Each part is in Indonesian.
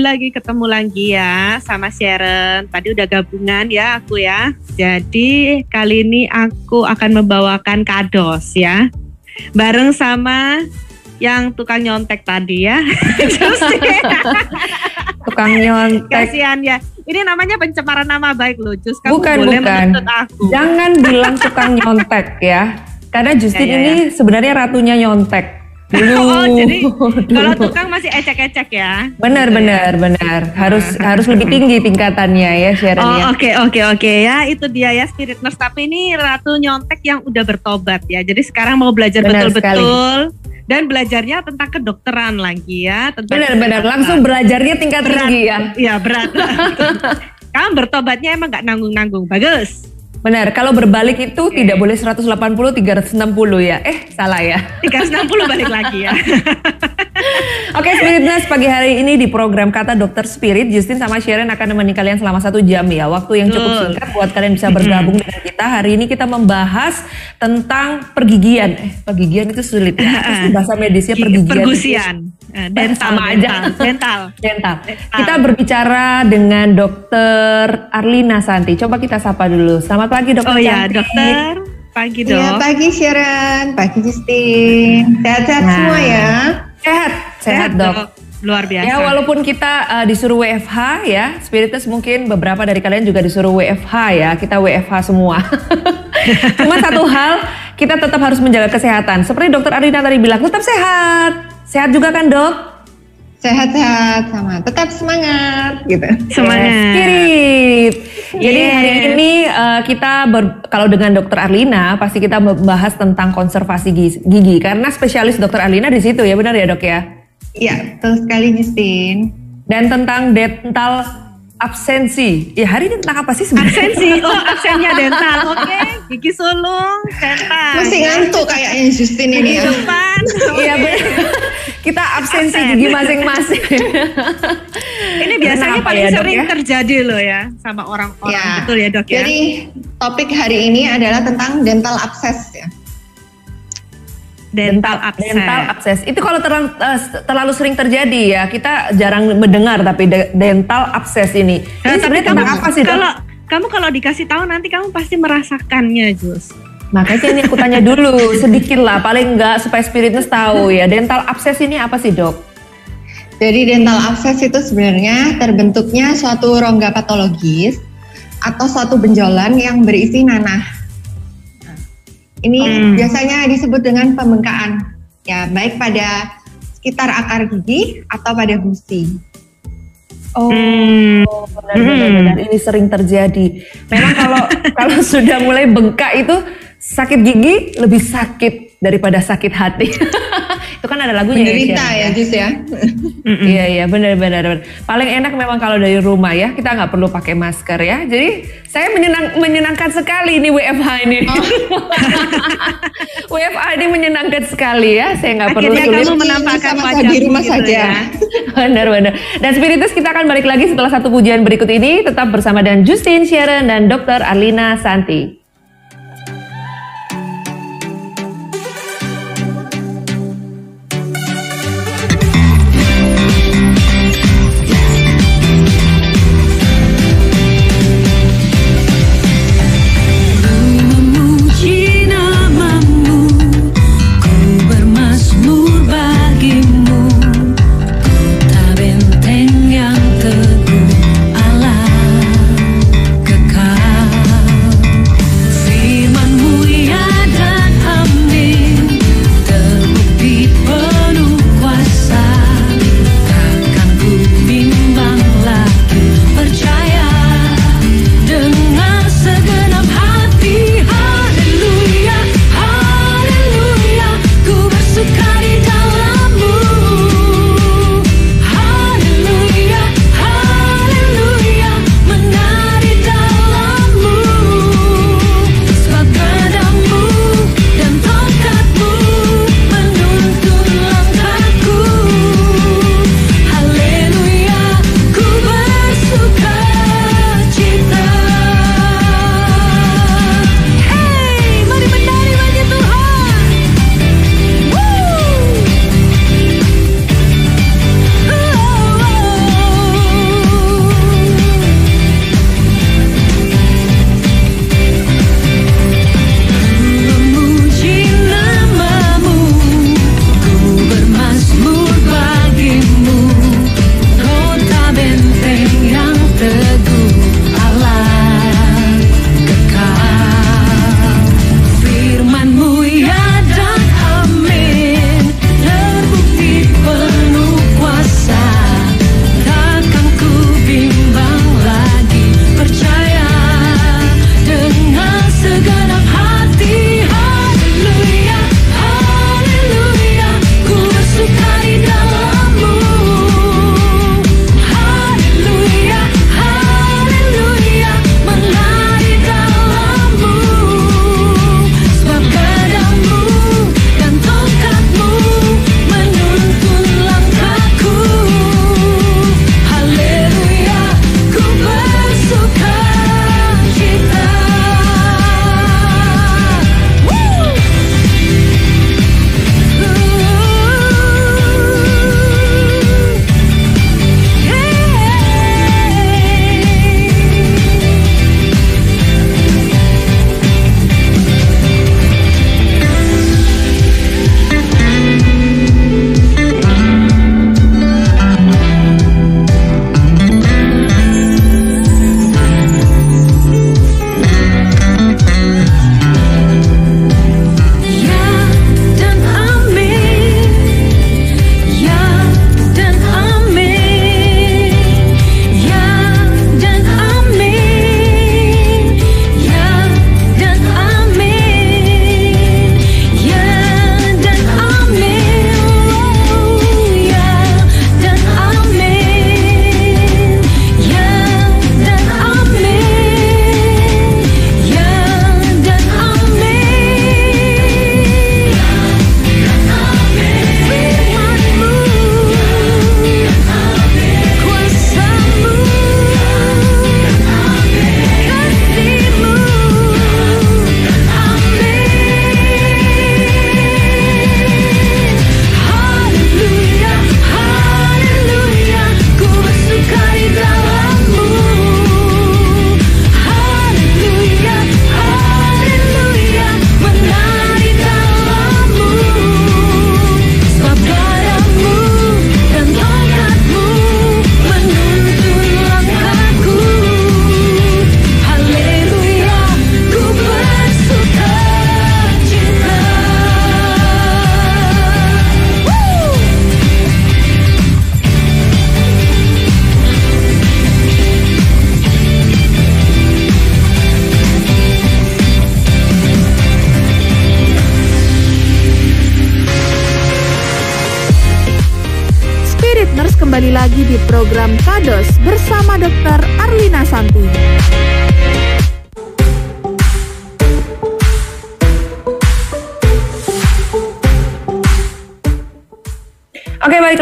lagi ketemu lagi ya sama Sharon. Tadi udah gabungan ya aku ya. Jadi kali ini aku akan membawakan kados ya. Bareng sama yang tukang nyontek tadi ya. tukang nyontek. Kasihan ya. Ini namanya pencemaran nama baik loh. Jus kamu bukan, boleh bukan. aku. Jangan bilang tukang nyontek ya. Karena Justin ya, ya, ya. ini sebenarnya ratunya nyontek. Oh, jadi kalau tukang masih ecek-ecek ya. Benar, benar, benar. Harus harus lebih tinggi tingkatannya ya, Sharon Oh, ya. oke, okay, oke, okay, oke okay. ya. Itu dia ya Spirit Nurse. Tapi ini Ratu Nyontek yang udah bertobat ya. Jadi sekarang mau belajar betul-betul dan belajarnya tentang kedokteran lagi ya. Benar-benar langsung belajarnya tingkat berat, tinggi ya. Iya, berat. Kamu bertobatnya emang nggak nanggung-nanggung. Bagus. Benar, kalau berbalik itu okay. tidak boleh 180 360 ya. Eh, salah ya. 360 balik lagi ya. Oke, okay, Spiritness pagi hari ini di program Kata Dokter Spirit, Justin sama Sharon akan menemani kalian selama satu jam ya. Waktu yang cukup singkat buat kalian bisa bergabung dengan kita. Hari ini kita membahas tentang pergigian. Eh, pergigian itu sulit ya. bahasa medisnya pergigian. Pergusian. Itu, dental, sama aja. Dental. dental. dental. Kita berbicara dengan Dokter Arlina Santi. Coba kita sapa dulu. Selamat pagi dokter. Oh ya dokter. Pagi dok. Iya pagi Sharon, pagi Justin. Sehat-sehat nah. semua ya. Sehat, sehat, sehat dok. dok. Luar biasa. Ya walaupun kita uh, disuruh WFH ya, Spiritus mungkin beberapa dari kalian juga disuruh WFH ya, kita WFH semua. Cuma satu hal, kita tetap harus menjaga kesehatan. Seperti dokter Arina tadi bilang, tetap sehat. Sehat juga kan dok? sehat-sehat sama tetap semangat gitu. Semangat. Spirit. Jadi hari ini uh, kita ber, kalau dengan Dokter Arlina pasti kita membahas tentang konservasi gigi karena spesialis Dokter Arlina di situ ya benar ya dok ya? Iya betul sekali Justin. Dan tentang dental absensi. Ya hari ini tentang apa sih sebenarnya? Absensi. Oh, absennya dental. Oke, okay. gigi sulung, dental. Masih ngantuk kayaknya Justin ini ya. Depan. Iya benar. Kita absensi Absen. gigi masing-masing. ini biasanya paling ya, sering ya? terjadi loh ya sama orang-orang ya. betul ya dok ya. Jadi topik hari ini adalah tentang dental abses ya dental abses. Dental abses. Itu kalau terlalu, uh, terlalu sering terjadi ya, kita jarang mendengar tapi de dental abses ini. Nah, ini sebenarnya tentang apa sih? Kalau kamu kalau dikasih tahu nanti kamu pasti merasakannya, Jus. Makanya ini aku tanya dulu sedikit lah, paling enggak supaya spiritnya tahu ya. Dental abses ini apa sih, Dok? Jadi dental abses itu sebenarnya terbentuknya suatu rongga patologis atau suatu benjolan yang berisi nanah ini hmm. biasanya disebut dengan pembengkakan, ya baik pada sekitar akar gigi atau pada gusi. Oh, hmm. benar, benar, benar. Ini sering terjadi. Memang kalau kalau sudah mulai bengkak itu sakit gigi lebih sakit daripada sakit hati. itu kan ada lagunya Menderita ya, ya Jus ya. Iya iya benar benar Paling enak memang kalau dari rumah ya kita nggak perlu pakai masker ya. Jadi saya menyenang menyenangkan sekali ini WFH ini. Oh. WFH ini menyenangkan sekali ya. Saya nggak perlu sulit. kamu menampakkan wajah di rumah gitu saja. Ya. benar benar. Dan Spiritus kita akan balik lagi setelah satu pujian berikut ini tetap bersama dengan Justin Sharon dan Dr. Arlina Santi.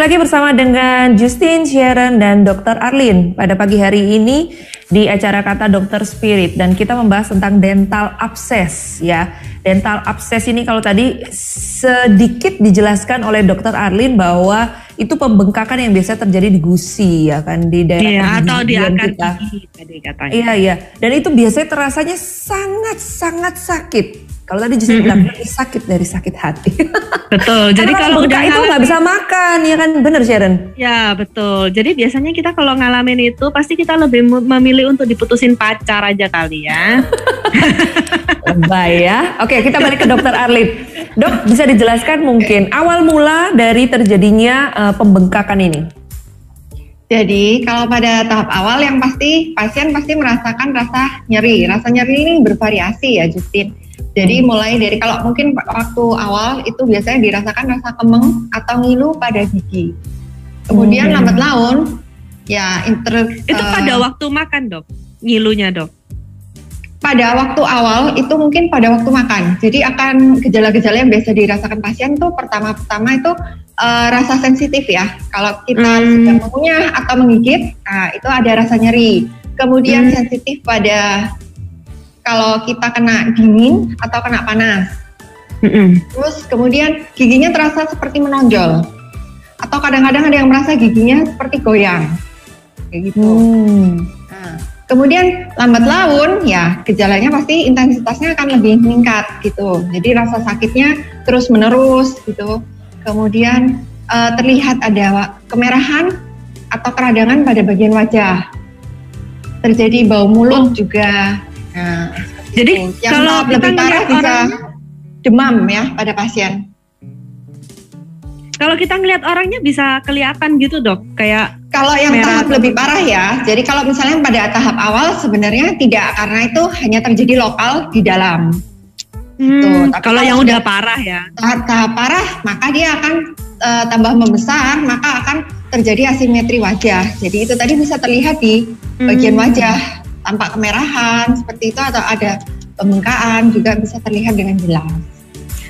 Lagi bersama dengan Justin, Sharon, dan Dr. Arlin pada pagi hari ini di acara Kata Dokter Spirit dan kita membahas tentang dental abscess ya. Dental abscess ini kalau tadi sedikit dijelaskan oleh Dr. Arlin bahwa itu pembengkakan yang biasa terjadi di gusi ya kan di daerah iya, atau di akar kita. gigi tadi katanya. Iya iya, dan itu biasanya terasanya sangat sangat sakit. Kalau tadi justru bilang sakit dari sakit hati. Betul. Jadi kalau udah itu nggak bisa makan, ya kan bener Sharon? Ya betul. Jadi biasanya kita kalau ngalamin itu pasti kita lebih mem- memilih untuk diputusin pacar aja kali ya. Lebay ya. Oke, kita balik ke dokter Arlin. Dok, bisa dijelaskan mungkin awal mula dari terjadinya eh, pembengkakan ini? Jadi kalau pada tahap awal yang pasti pasien pasti merasakan rasa nyeri. Rasa nyeri ini bervariasi ya Justin. Jadi mulai dari kalau mungkin waktu awal itu biasanya dirasakan rasa kemeng atau ngilu pada gigi. Kemudian Hmm. lambat laun ya inter itu eh, pada waktu makan dok, ngilunya dok. Pada waktu awal itu mungkin pada waktu makan. Jadi akan gejala-gejala yang biasa dirasakan pasien tuh pertama-tama itu eh, rasa sensitif ya. Kalau kita Hmm. sedang mengunyah atau menggigit, nah itu ada rasa nyeri. Kemudian Hmm. sensitif pada kalau kita kena dingin atau kena panas. Terus kemudian giginya terasa seperti menonjol. Atau kadang-kadang ada yang merasa giginya seperti goyang. Kayak gitu. Hmm. Kemudian lambat laun ya gejalanya pasti intensitasnya akan lebih meningkat gitu. Jadi rasa sakitnya terus menerus gitu. Kemudian eh, terlihat ada kemerahan atau keradangan pada bagian wajah. Terjadi bau mulut juga. Nah, Jadi itu. yang kalau lebih parah bisa demam ya pada pasien. Kalau kita ngelihat orangnya bisa kelihatan gitu dok, kayak Kalau yang Merah. tahap lebih parah ya, jadi kalau misalnya pada tahap awal sebenarnya tidak karena itu hanya terjadi lokal di dalam. hmm, tapi kalau kalau yang udah parah ya. Tahap, tahap parah maka dia akan eh, tambah membesar, maka akan terjadi asimetri wajah. Jadi itu tadi bisa terlihat di bagian Hmm. wajah, tampak kemerahan seperti itu atau ada pembengkakan juga bisa terlihat dengan jelas.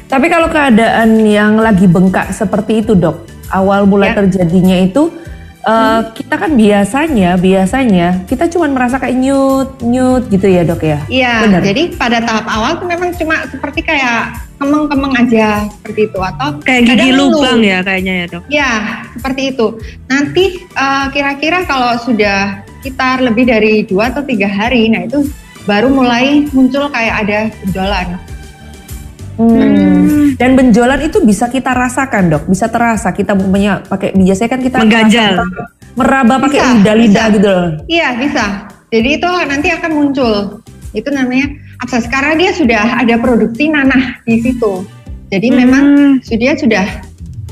Tapi kalau keadaan yang lagi bengkak seperti itu dok, awal mula Ya. terjadinya itu eh, kita kan biasanya biasanya kita cuma merasa kayak nyut nyut gitu ya dok ya. Iya, jadi pada tahap awal tuh memang cuma seperti kayak kemeng-kemeng aja seperti itu atau Kayak gigi lubang ya kayaknya ya dok. Ya, seperti itu. Nanti eh, kira-kira kalau sudah sekitar lebih dari dua atau tiga hari, nah itu baru mulai muncul kayak ada benjolan. Hmm. Dan benjolan itu bisa kita rasakan dok, bisa terasa kita punya pakai biasanya kan kita Mengganjal. meraba pakai Bisa, lidah-lidah bisa. gitu loh. Iya bisa. Jadi itu nanti akan muncul. Itu namanya absces karena dia sudah ada produksi nanah di situ. Jadi memang Hmm. sudah sudah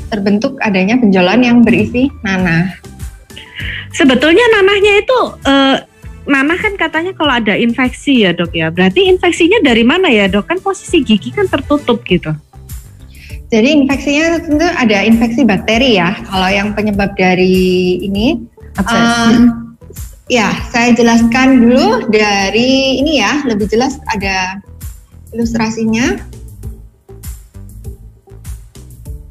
terbentuk adanya benjolan yang berisi nanah. Sebetulnya nanahnya itu eh, nanah kan katanya kalau ada infeksi ya dok ya. Berarti infeksinya dari mana ya dok? Kan posisi gigi kan tertutup gitu. Jadi infeksinya tentu ada infeksi bakteri ya. Kalau yang penyebab dari ini. Eh, ya, saya jelaskan dulu dari ini ya, lebih jelas ada ilustrasinya.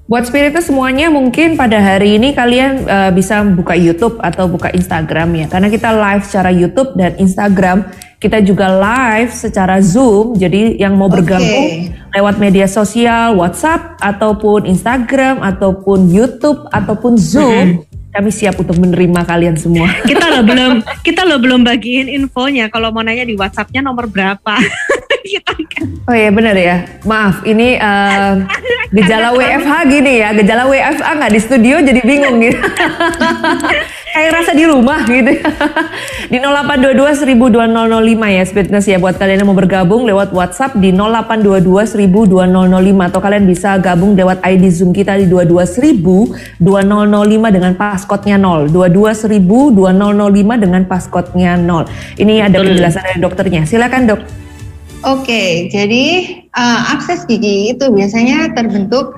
Buat spiritus semuanya mungkin pada hari ini kalian eh, bisa buka YouTube atau buka Instagram ya. Karena kita live secara YouTube dan Instagram. Kita juga live secara Zoom. Jadi yang mau bergabung lewat media sosial, WhatsApp ataupun Instagram ataupun YouTube ataupun Zoom, kami siap untuk menerima kalian semua. Kita loh belum kita loh belum bagiin infonya. Kalau mau nanya di WhatsAppnya nomor berapa? kan Oh iya benar ya. Maaf, ini eh, gejala WFH gini ya. Gejala WFA nggak di studio jadi bingung gitu. Kayak rasa di rumah gitu. di 0822 102005 ya Speedness ya buat kalian yang mau bergabung lewat WhatsApp di 0822 102005 atau kalian bisa gabung lewat ID Zoom kita di 22 1000 2005 dengan passcode-nya 0. 22 1000 2005 dengan passcode-nya 0. Ini ada penjelasan dari dokternya. Silakan dok. Oke, jadi eh, akses gigi itu biasanya terbentuk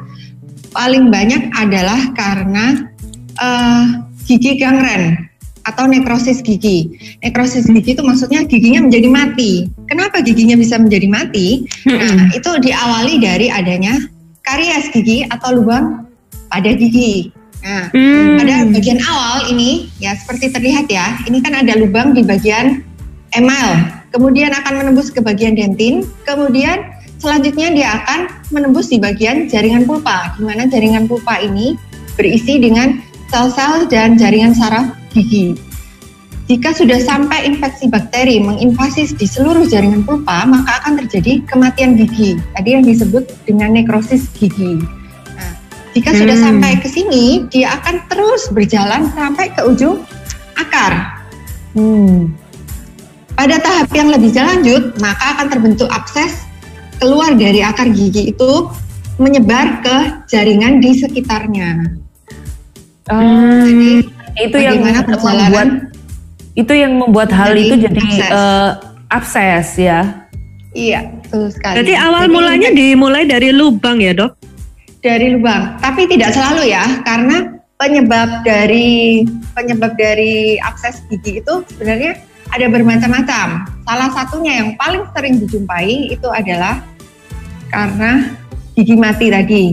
paling banyak adalah karena eh, gigi gangren atau nekrosis gigi. Nekrosis gigi itu maksudnya giginya menjadi mati. Kenapa giginya bisa menjadi mati? Nah, itu diawali dari adanya karies gigi atau lubang pada gigi. Nah, Hmm. pada bagian awal ini ya seperti terlihat ya, ini kan ada lubang di bagian emal, kemudian akan menembus ke bagian dentin, kemudian selanjutnya dia akan menembus di bagian jaringan pulpa, di mana jaringan pulpa ini berisi dengan sel-sel dan jaringan saraf gigi. Jika sudah sampai infeksi bakteri menginvasi di seluruh jaringan pulpa, maka akan terjadi kematian gigi. Tadi yang disebut dengan nekrosis gigi. Nah, jika sudah Hmm. sampai ke sini, dia akan terus berjalan sampai ke ujung akar. Hmm. Pada tahap yang lebih lanjut, maka akan terbentuk abses keluar dari akar gigi itu menyebar ke jaringan di sekitarnya. Ah, Jadi itu yang membuat itu yang membuat hal Jadi, itu jadi abses. eh, abses ya. iya, betul sekali. Berarti awal Jadi mulanya dimulai dari lubang ya dok? dari lubang, tapi tidak selalu ya, karena penyebab dari penyebab dari abses gigi itu sebenarnya ada bermacam-macam. Salah satunya yang paling sering dijumpai itu adalah karena gigi mati tadi,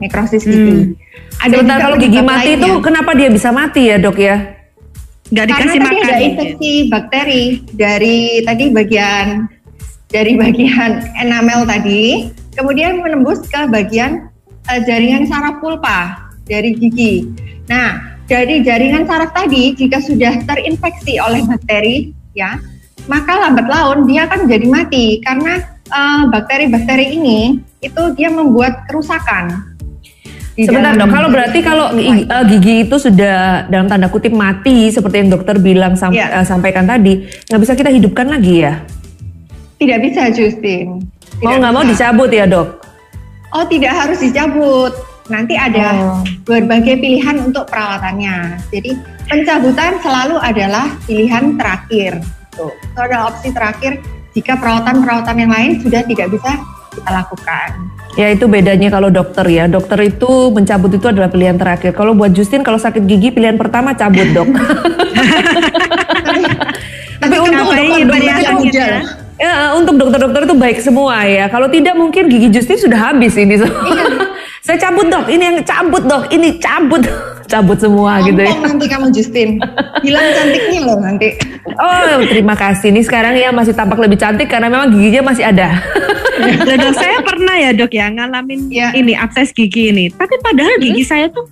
nekrosis gigi. Ada Sebentar kalau gigi mati itu kenapa dia bisa mati ya dok ya? Karena dikasih tadi makan. ada infeksi bakteri dari tadi bagian dari bagian enamel tadi, kemudian menembus ke bagian eh, jaringan saraf pulpa dari gigi. Nah, dari jaringan saraf tadi jika sudah terinfeksi oleh bakteri, ya, maka lambat laun dia akan menjadi mati karena eh, bakteri-bakteri ini itu dia membuat kerusakan. Sebentar dok, kalau berarti kalau gi- eh, gigi itu sudah dalam tanda kutip mati seperti yang dokter bilang sam- Iya. eh, sampaikan tadi, nggak bisa kita hidupkan lagi ya? tidak bisa Justin. Mau Tidak nggak mau dicabut ya dok? Oh, tidak harus dicabut. Nanti ada Oh. berbagai pilihan untuk perawatannya. Jadi pencabutan selalu adalah pilihan terakhir. Tuh, itu adalah opsi terakhir jika perawatan-perawatan yang lain sudah tidak bisa kita lakukan. Ya itu bedanya kalau dokter ya. Dokter itu mencabut itu adalah pilihan terakhir. Kalau buat Justin kalau sakit gigi pilihan pertama cabut dok. Tapi untuk dokter-dokter variasinya? itu, ya, untuk dokter-dokter itu baik semua ya. Kalau tidak mungkin gigi Justin sudah habis ini. Saya cabut dok, ini yang cabut dok, ini cabut, cabut semua gitu ya. Ompong nanti kamu Justin. Hilang cantiknya loh nanti. Oh terima kasih. Ini sekarang ya masih tampak lebih cantik karena memang giginya masih ada. Loh, dok, saya pernah ya dok ya ngalamin Ya. ini abses gigi ini. Tapi padahal gigi saya tuh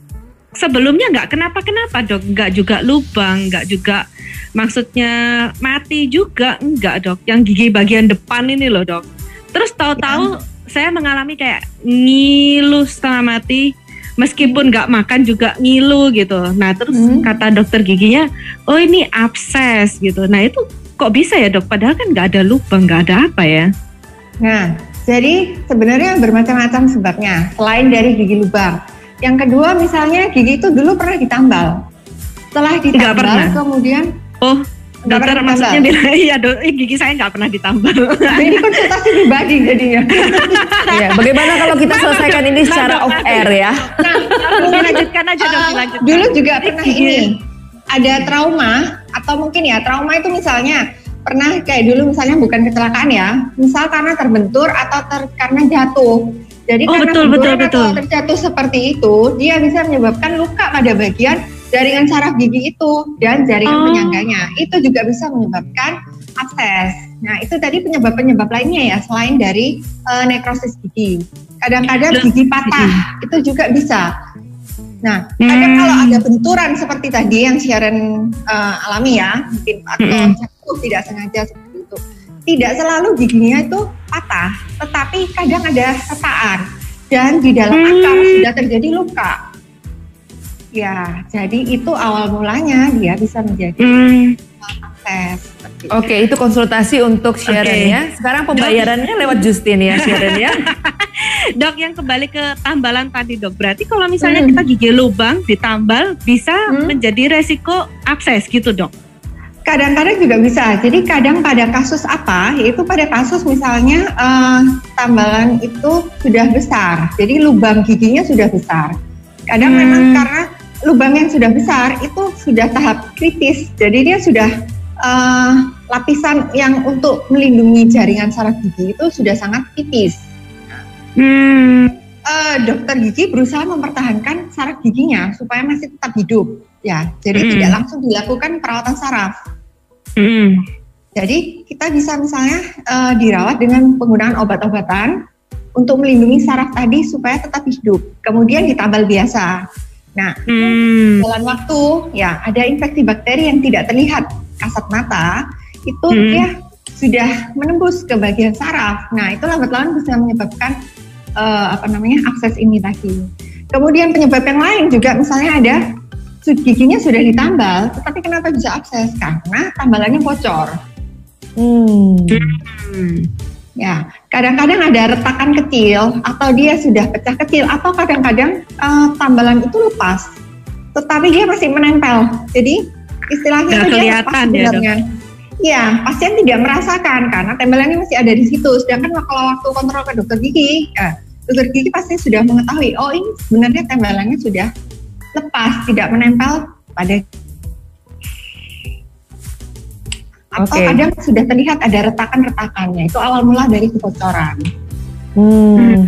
sebelumnya nggak kenapa-kenapa dok, nggak juga lubang, nggak juga maksudnya mati juga, enggak dok. Yang gigi bagian depan ini loh dok. Terus tahu-tahu saya mengalami kayak ngilu setengah mati. Meskipun nggak makan juga ngilu gitu. Nah terus Hmm. kata dokter giginya, oh ini abses gitu. Nah itu kok bisa ya dok? Padahal kan nggak ada lubang, nggak ada apa ya? Nah, jadi sebenarnya bermacam-macam sebabnya selain dari gigi lubang. Yang kedua misalnya gigi itu dulu pernah ditambal. Setelah ditambal pernah. kemudian Oh, dokter maksudnya bilang iya dok, eh, gigi saya nggak pernah ditambal. ini konsultasi pribadi jadinya. ya, bagaimana kalau kita selesaikan ini secara off air ya? Nah, dilanjutkan aja dok, Uh, dilanjutkan. dulu juga pernah ini ada trauma atau mungkin ya trauma itu misalnya pernah kayak dulu misalnya bukan kecelakaan ya, misal karena terbentur atau ter, karena jatuh. Jadi Oh, karena betul, betul, atau betul. terjatuh seperti itu, dia bisa menyebabkan luka pada bagian jaringan saraf gigi itu dan jaringan Oh. penyangganya. Itu juga bisa menyebabkan abses. Nah, itu tadi penyebab-penyebab lainnya ya selain dari eh, nekrosis gigi. Kadang-kadang gigi patah itu juga bisa. Nah, kadang Hmm. kalau ada benturan seperti tadi yang Sharon eh, alami ya, mungkin atau Mm-mm. jatuh tidak sengaja seperti itu. Tidak selalu giginya itu patah, tetapi kadang ada retaan dan di dalam Hmm. akar sudah terjadi luka. Ya, jadi itu awal mulanya dia bisa menjadi Hmm, abses. seperti itu. Oke, itu konsultasi untuk Sharon Oke. ya. Sekarang pembayarannya lewat Justin ya, Sharon ya. dok yang kembali ke tambalan tadi dok, berarti kalau misalnya Hmm. kita gigi lubang ditambal bisa Hmm. menjadi resiko abses gitu dok. Kadang-kadang juga bisa. Jadi kadang pada kasus apa? Yaitu pada kasus misalnya eh, tambalan itu sudah besar. Jadi lubang giginya sudah besar. Kadang Hmm. memang karena lubang yang sudah besar itu sudah tahap kritis. Jadi dia sudah uh, lapisan yang untuk melindungi jaringan saraf gigi itu sudah sangat tipis. Hmm. Uh, dokter gigi berusaha mempertahankan saraf giginya supaya masih tetap hidup, ya. Jadi hmm. tidak langsung dilakukan perawatan saraf. Hmm. Jadi kita bisa misalnya uh, dirawat dengan penggunaan obat-obatan untuk melindungi saraf tadi supaya tetap hidup. Kemudian ditambal biasa. Nah, hmm. dalam waktu ya ada infeksi bakteri yang tidak terlihat kasat mata itu hmm. dia sudah menembus ke bagian saraf. Nah, itu lambat laun bisa menyebabkan uh, apa namanya akses ini tadi. Kemudian penyebab yang lain juga misalnya ada giginya sudah ditambal, tetapi kenapa bisa akses? Karena tambalannya bocor. Hmm. hmm. Ya, kadang-kadang ada retakan kecil atau dia sudah pecah kecil atau kadang-kadang uh, tambalan itu lepas, tetapi dia masih menempel. Jadi istilahnya itu dia lepas ya, sebenarnya. Ya, pasien tidak merasakan karena tempelannya masih ada di situ. Sedangkan kalau waktu kontrol ke dokter gigi, ya, dokter gigi pasti sudah mengetahui, oh ini sebenarnya tempelannya sudah lepas, tidak menempel pada atau okay. kadang sudah terlihat ada retakan-retakannya. Itu awal mula dari kebocoran. Hmm. hmm.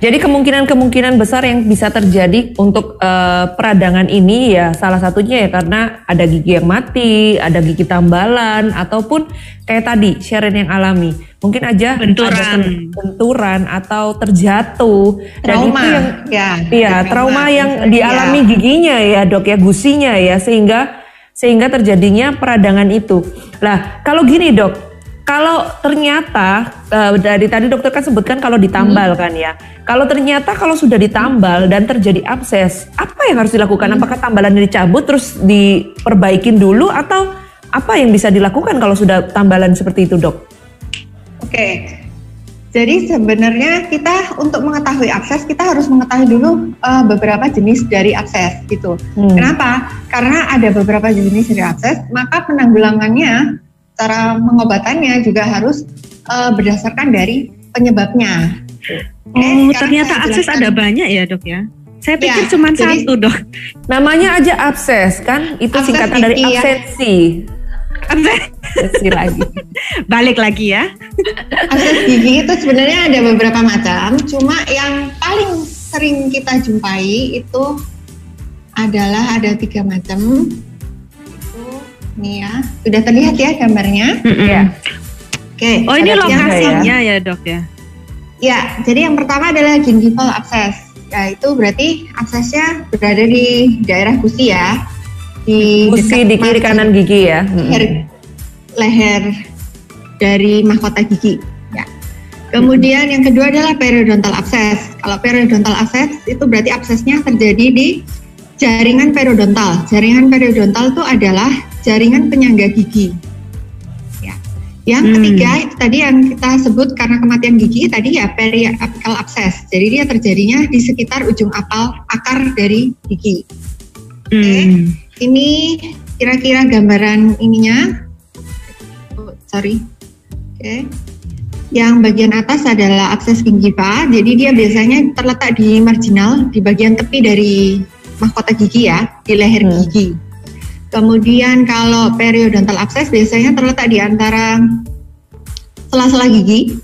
Jadi kemungkinan-kemungkinan besar yang bisa terjadi untuk uh, peradangan ini ya salah satunya ya karena ada gigi yang mati, ada gigi tambalan ataupun kayak tadi Sharon yang alami. Mungkin aja benturan, ada benturan atau terjatuh trauma. dan itu yang ya, iya, trauma, trauma yang dialami ya. giginya ya, Dok ya, gusinya ya sehingga sehingga terjadinya peradangan itu. Lah, kalau gini dok, kalau ternyata uh, dari tadi dokter kan sebutkan kalau ditambal kan ya. Kalau ternyata kalau sudah ditambal dan terjadi abses, apa yang harus dilakukan? Hmm. Apakah tambalannya dicabut terus diperbaikin dulu atau apa yang bisa dilakukan kalau sudah tambalan seperti itu, Dok? Oke. Jadi sebenarnya kita untuk mengetahui akses kita harus mengetahui dulu uh, beberapa jenis dari akses gitu. Hmm. Kenapa? Karena ada beberapa jenis dari akses, maka penanggulangannya, cara mengobatannya juga harus uh, berdasarkan dari penyebabnya. Oh, ternyata akses ada banyak ya dok ya? Saya pikir ya, cuma satu dok. Namanya aja abses kan? Itu singkatan dari ya. absensi. Ya Akses lagi. Balik lagi ya. Akses gigi itu sebenarnya ada beberapa macam, cuma yang paling sering kita jumpai itu adalah ada tiga macam. Itu nih ya, sudah terlihat ya gambarnya? Mm -hmm. Ya. Oke. Oh ini lokasinya ya. ya dok ya? Ya, jadi yang pertama adalah gingival abscess. Ya itu berarti aksesnya berada di daerah gusi ya di gusi di kiri kanan gigi ya? Leher, leher dari mahkota gigi ya. Kemudian yang kedua adalah periodontal abscess kalau periodontal abscess itu berarti absesnya terjadi di jaringan periodontal. Jaringan periodontal itu adalah jaringan penyangga gigi ya. Yang hmm. ketiga tadi yang kita sebut karena kematian gigi tadi ya periapical abscess jadi dia terjadinya di sekitar ujung apal akar dari gigi. Oke. Okay. Hmm. Ini kira-kira gambaran ininya. Oh, sorry. Oke. Okay. Yang bagian atas adalah akses gingiva. Jadi dia biasanya terletak di marginal, di bagian tepi dari mahkota gigi ya, di leher hmm. gigi. Kemudian kalau periodontal akses biasanya terletak di antara sela-sela gigi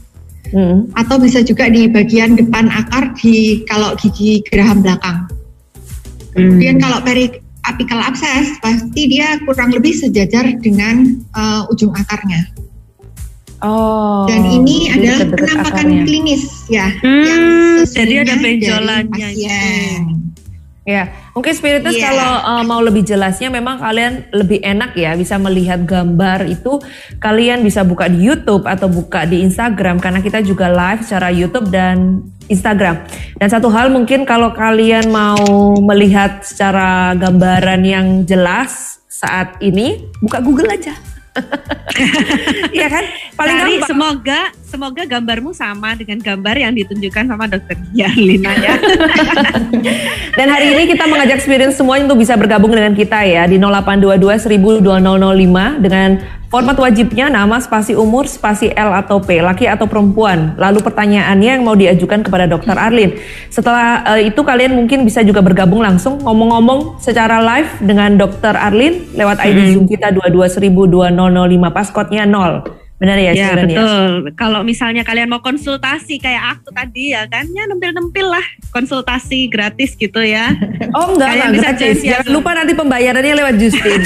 hmm. atau bisa juga di bagian depan akar di kalau gigi geraham belakang. Kemudian hmm. kalau peri apical abscess pasti dia kurang lebih sejajar dengan uh, ujung akarnya. Oh. Dan ini adalah penampakan akarnya. klinis ya hmm, yang jadi ada benjolannya. Ya, mungkin spiritus yeah. kalau uh, mau lebih jelasnya memang kalian lebih enak ya bisa melihat gambar itu kalian bisa buka di YouTube atau buka di Instagram karena kita juga live secara YouTube dan Instagram. Dan satu hal mungkin kalau kalian mau melihat secara gambaran yang jelas saat ini buka Google aja. Iya kan? Paling Cari, gampang. semoga semoga gambarmu sama dengan gambar yang ditunjukkan sama dokter Yarlina ya. Dan hari ini kita mengajak experience semuanya untuk bisa bergabung dengan kita ya di 0822 1000 2005 dengan format wajibnya nama, spasi umur, spasi L atau P, laki atau perempuan. Lalu pertanyaannya yang mau diajukan kepada dokter Arlin. Setelah eh, itu kalian mungkin bisa juga bergabung langsung ngomong-ngomong secara live dengan dokter Arlin lewat ID Zoom kita 22 1000 2005 passcode-nya 0. Benar ya, ya Sharon ya? betul. Kalau misalnya kalian mau konsultasi kayak aku tadi ya kan, ya nempel-nempel lah konsultasi gratis gitu ya. Oh enggak, Kalian enggak bisa gratis. Jangan lupa nanti pembayarannya lewat Justin.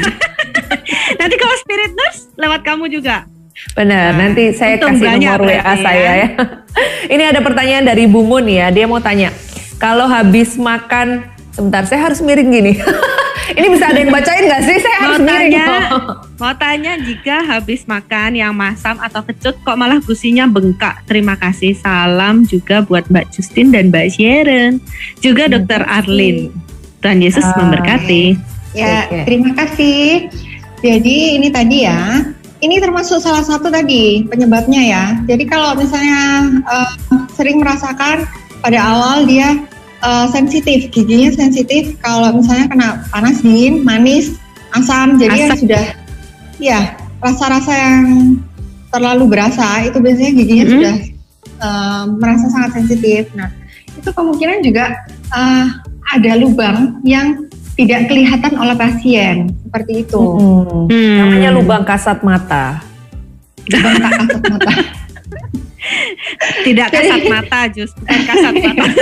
Nanti kalau spirit nurse lewat kamu juga. Benar, Nah, nanti saya kasih nomor WA saya ya. ya. Ini ada pertanyaan dari Bu Mun ya, dia mau tanya, kalau habis makan, sebentar saya harus miring gini. Ini bisa ada yang bacain nggak sih? Saya Mau harus miring. tanya, mau tanya jika habis makan yang masam atau kecut kok malah gusinya bengkak. Terima kasih. Salam juga buat Mbak Justin dan Mbak Sharon. Juga Dokter Arlin. Tuhan Yesus Ah, memberkati. Ya, terima kasih. Jadi ini tadi ya, ini termasuk salah satu tadi penyebabnya ya. Jadi kalau misalnya eh, sering merasakan pada awal dia eh, sensitif, giginya sensitif. Kalau misalnya kena panas, dingin, manis, asam, jadi yang Asam. sudah, ya rasa-rasa yang terlalu berasa itu biasanya giginya Mhm. sudah eh, merasa sangat sensitif. Nah, itu kemungkinan juga eh, ada lubang yang tidak kelihatan oleh pasien seperti itu. Hmm. Hmm. Namanya lubang kasat mata. Lubang tak kasat mata. Tidak kasat mata, Jus. Bukan kasat mata.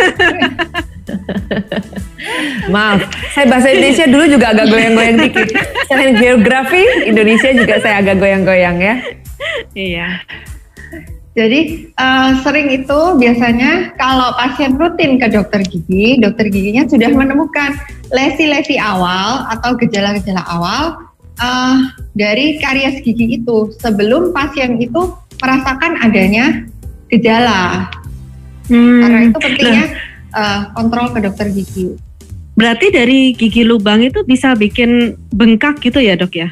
Maaf, saya bahasa Indonesia dulu juga agak goyang-goyang dikit. Selain geografi, Indonesia juga saya agak goyang-goyang ya. iya. Jadi eh, sering itu biasanya kalau pasien rutin ke dokter gigi, dokter giginya sudah menemukan lesi-lesi awal atau gejala-gejala awal eh, dari karies gigi itu sebelum pasien itu merasakan adanya gejala. Hmm. Karena itu pentingnya eh, kontrol ke dokter gigi. Berarti dari gigi lubang itu bisa bikin bengkak gitu ya dok ya?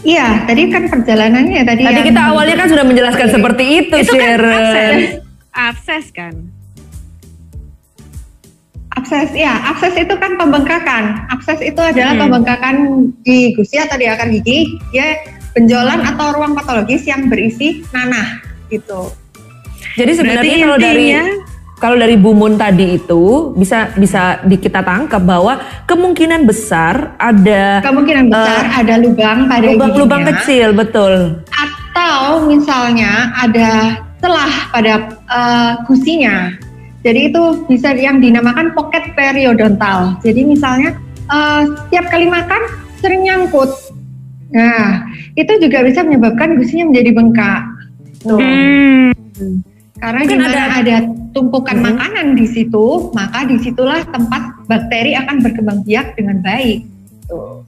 Iya, tadi kan perjalanannya tadi. Tadi yang- kita awalnya kan sudah menjelaskan Oke. seperti itu, Itu kan Sharon. abses. Abses kan? Akses, ya, akses itu kan pembengkakan. Akses itu adalah Hmm. pembengkakan di gusi atau di akar gigi, ya benjolan atau ruang patologis yang berisi nanah gitu. Jadi sebenarnya kalau dari kalau dari Bumun tadi itu bisa bisa di, kita tangkap bahwa kemungkinan besar ada Kemungkinan besar ada lubang pada lubang-lubang giginya, kecil, betul. atau misalnya ada celah pada eh, gusinya. Jadi itu bisa yang dinamakan pocket periodontal. Jadi misalnya eh, setiap kali makan sering nyangkut. Nah, itu juga bisa menyebabkan gusinya menjadi bengkak. Tuh. Hmm. Karena Mungkin ada- ada, tumpukan Mhm. makanan di situ, maka di situlah tempat bakteri akan berkembang biak dengan baik.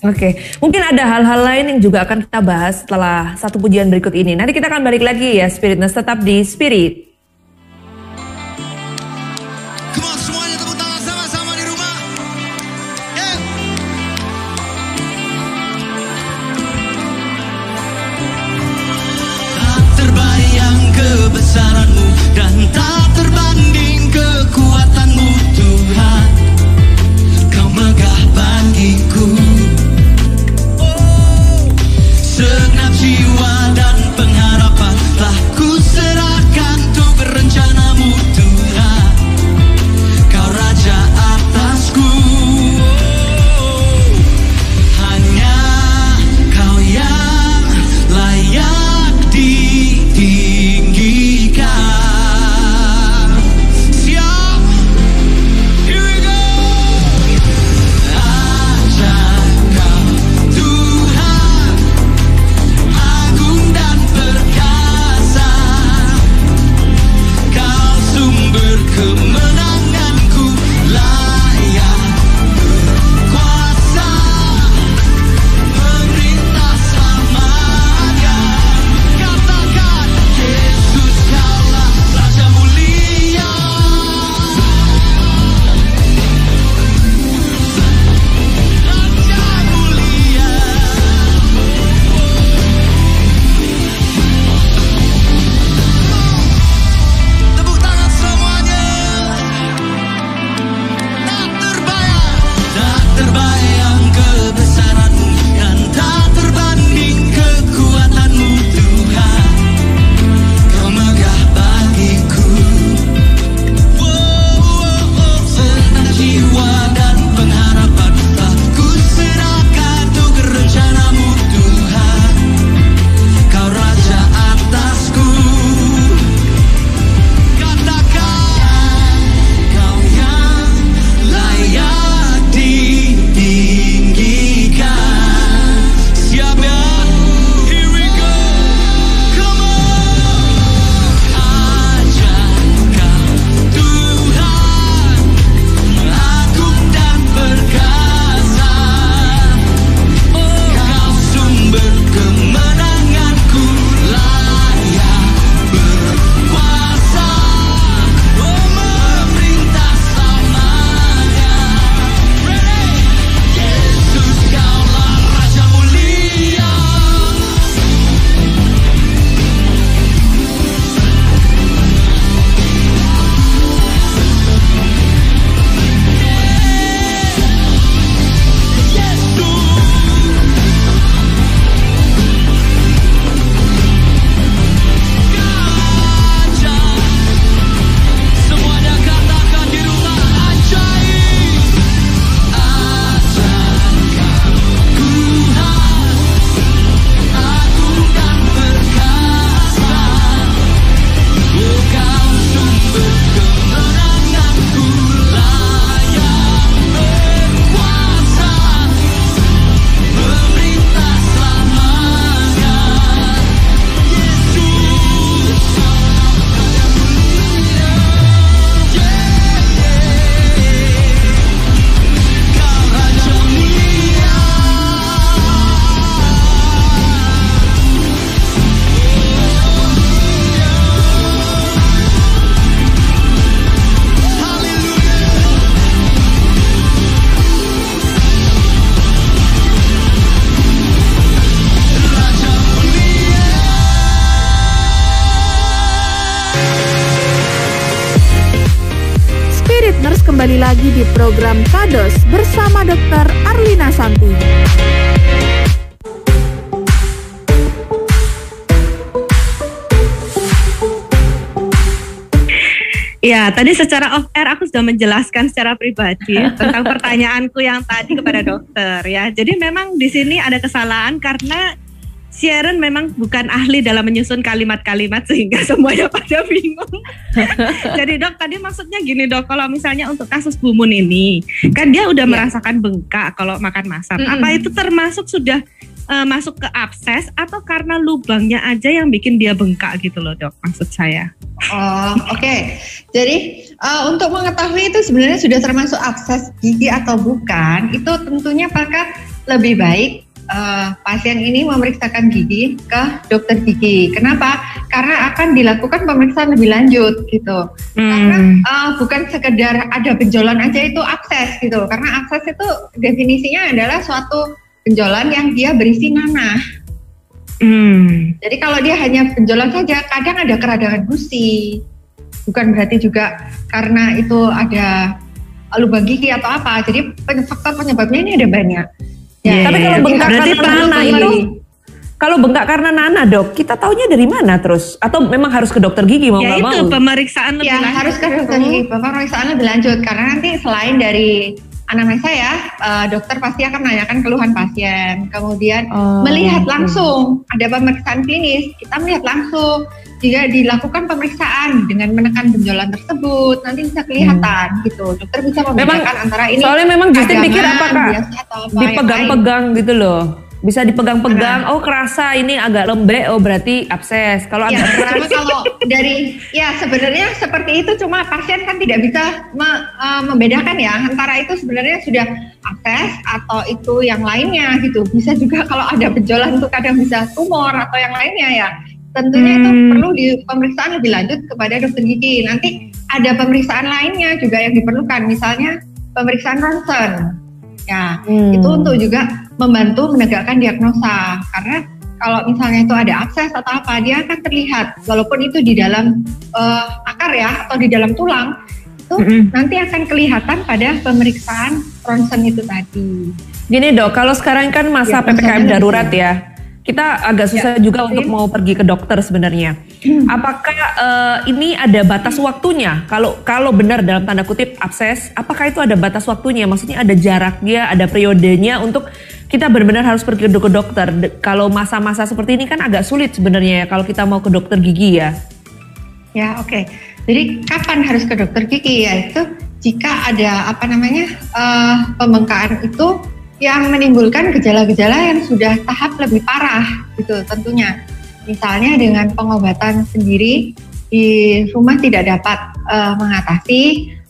Oke, mungkin ada hal-hal lain yang juga akan kita bahas setelah satu pujian berikut ini. Nanti kita akan balik lagi ya, Spiritness tetap di Spirit. Ya, tadi secara off air aku sudah menjelaskan secara pribadi tentang pertanyaanku yang tadi kepada dokter ya. Jadi memang di sini ada kesalahan karena Sharon memang bukan ahli dalam menyusun kalimat-kalimat sehingga semuanya pada bingung. Jadi dok tadi maksudnya gini dok, kalau misalnya untuk kasus Bumun ini, kan dia udah Ya. merasakan bengkak kalau makan masam. Mm-mm. Apa itu termasuk sudah eh, masuk ke abses atau karena lubangnya aja yang bikin dia bengkak gitu loh dok? Maksud saya. Oh, oke. Jadi uh, untuk mengetahui itu sebenarnya sudah termasuk akses gigi atau bukan, itu tentunya maka lebih baik uh, pasien ini memeriksakan gigi ke dokter gigi. Kenapa? Karena akan dilakukan pemeriksaan lebih lanjut gitu. Karena Hmm. uh, bukan sekedar ada benjolan aja itu akses gitu. Karena akses itu definisinya adalah suatu benjolan yang dia berisi nanah. Hmm. Jadi kalau dia hanya benjolan saja, kadang ada keradangan gusi. Bukan berarti juga karena itu ada lubang gigi atau apa. Jadi faktor penyebabnya ini ada banyak. Iya, Tapi iya, kalau iya. bengkak Berarti karena kembali. itu, kalau bengkak karena nanah dok, kita taunya dari mana terus? Atau memang harus ke dokter gigi mau ya nggak itu mau? pemeriksaan lebih Ya lanjut. harus ke dokter gigi. Pemeriksaan lebih lanjut karena nanti selain dari anamnesa ya, eh, dokter pasti akan menanyakan keluhan pasien. Kemudian Oh, melihat oke. langsung ada pemeriksaan klinis, kita melihat langsung jika dilakukan pemeriksaan dengan menekan benjolan tersebut nanti bisa kelihatan gitu. Dokter bisa membedakan antara ini Soalnya memang Justin Adaman, pikir apakah dipegang-pegang gitu loh. Bisa dipegang-pegang, oh kerasa ini agak lembek, oh berarti abses. Kalau Ya, agak keras, cuma kalau dari ya sebenarnya seperti itu cuma pasien kan tidak bisa me- eh, membedakan ya antara itu sebenarnya sudah akses atau itu yang lainnya gitu. Bisa juga kalau ada benjolan itu kadang bisa tumor atau yang lainnya ya. Tentunya itu Hmm. perlu di pemeriksaan lebih lanjut kepada dokter gigi. Nanti ada pemeriksaan lainnya juga yang diperlukan, misalnya pemeriksaan ronsen. Ya, Hmm. itu untuk juga membantu menegakkan diagnosa karena kalau misalnya itu ada akses atau apa dia akan terlihat walaupun itu di dalam eh, akar ya atau di dalam tulang itu Mm-mm. nanti akan kelihatan pada pemeriksaan ronsen itu tadi. Gini dok, kalau sekarang kan masa Ya, PPKM darurat lebih. ya, kita agak susah juga untuk mau pergi ke dokter sebenarnya. Apakah eh, ini ada batas waktunya? Kalau kalau benar dalam tanda kutip abses, apakah itu ada batas waktunya? Maksudnya ada jaraknya, ada periodenya untuk kita benar-benar harus pergi ke dokter. Kalau masa-masa seperti ini kan agak sulit sebenarnya ya kalau kita mau ke dokter gigi ya. Ya oke. Jadi kapan harus ke dokter gigi ya itu jika ada apa namanya eh, pembengkakan itu yang menimbulkan gejala-gejala yang sudah tahap lebih parah gitu tentunya. Misalnya dengan pengobatan sendiri di rumah tidak dapat eh, mengatasi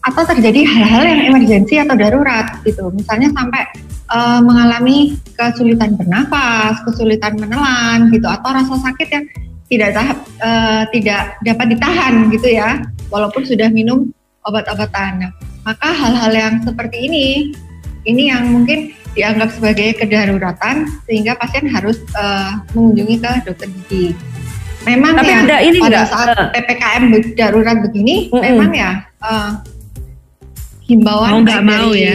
atau terjadi hal-hal yang emergensi atau darurat gitu. Misalnya sampai eh, mengalami kesulitan bernapas, kesulitan menelan gitu atau rasa sakit yang tidak tahap eh, tidak dapat ditahan gitu ya walaupun sudah minum obat-obatan. Nah, maka hal-hal yang seperti ini ini yang mungkin dianggap sebagai kedaruratan sehingga pasien harus eh, mengunjungi ke dokter gigi. Memang Tapi ya ada ini pada nggak? saat. PPKM darurat begini Mm-mm. memang ya eh, himbauan Mau nggak mau dari ya.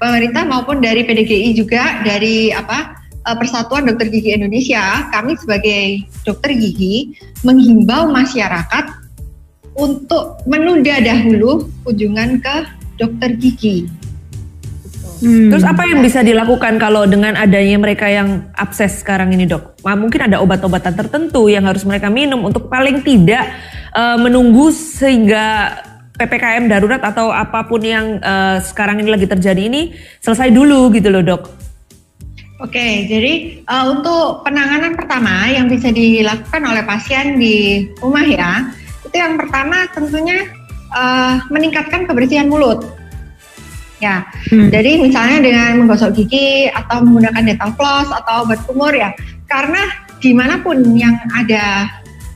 pemerintah maupun dari PDGI juga dari apa eh, Persatuan Dokter Gigi Indonesia, kami sebagai dokter gigi menghimbau masyarakat untuk menunda dahulu kunjungan ke dokter gigi. Hmm. Terus apa yang bisa dilakukan kalau dengan adanya mereka yang abses sekarang ini dok? Wah, mungkin ada obat-obatan tertentu yang harus mereka minum untuk paling tidak eh, menunggu sehingga PPKM darurat atau apa pun yang eh, sekarang ini lagi terjadi ini selesai dulu gitu loh dok. Oke, jadi eh, untuk penanganan pertama yang bisa dilakukan oleh pasien di rumah ya, itu yang pertama tentunya eh, meningkatkan kebersihan mulut. Ya, Hmm. jadi misalnya dengan menggosok gigi atau menggunakan dental floss atau obat kumur ya, karena di mana pun yang ada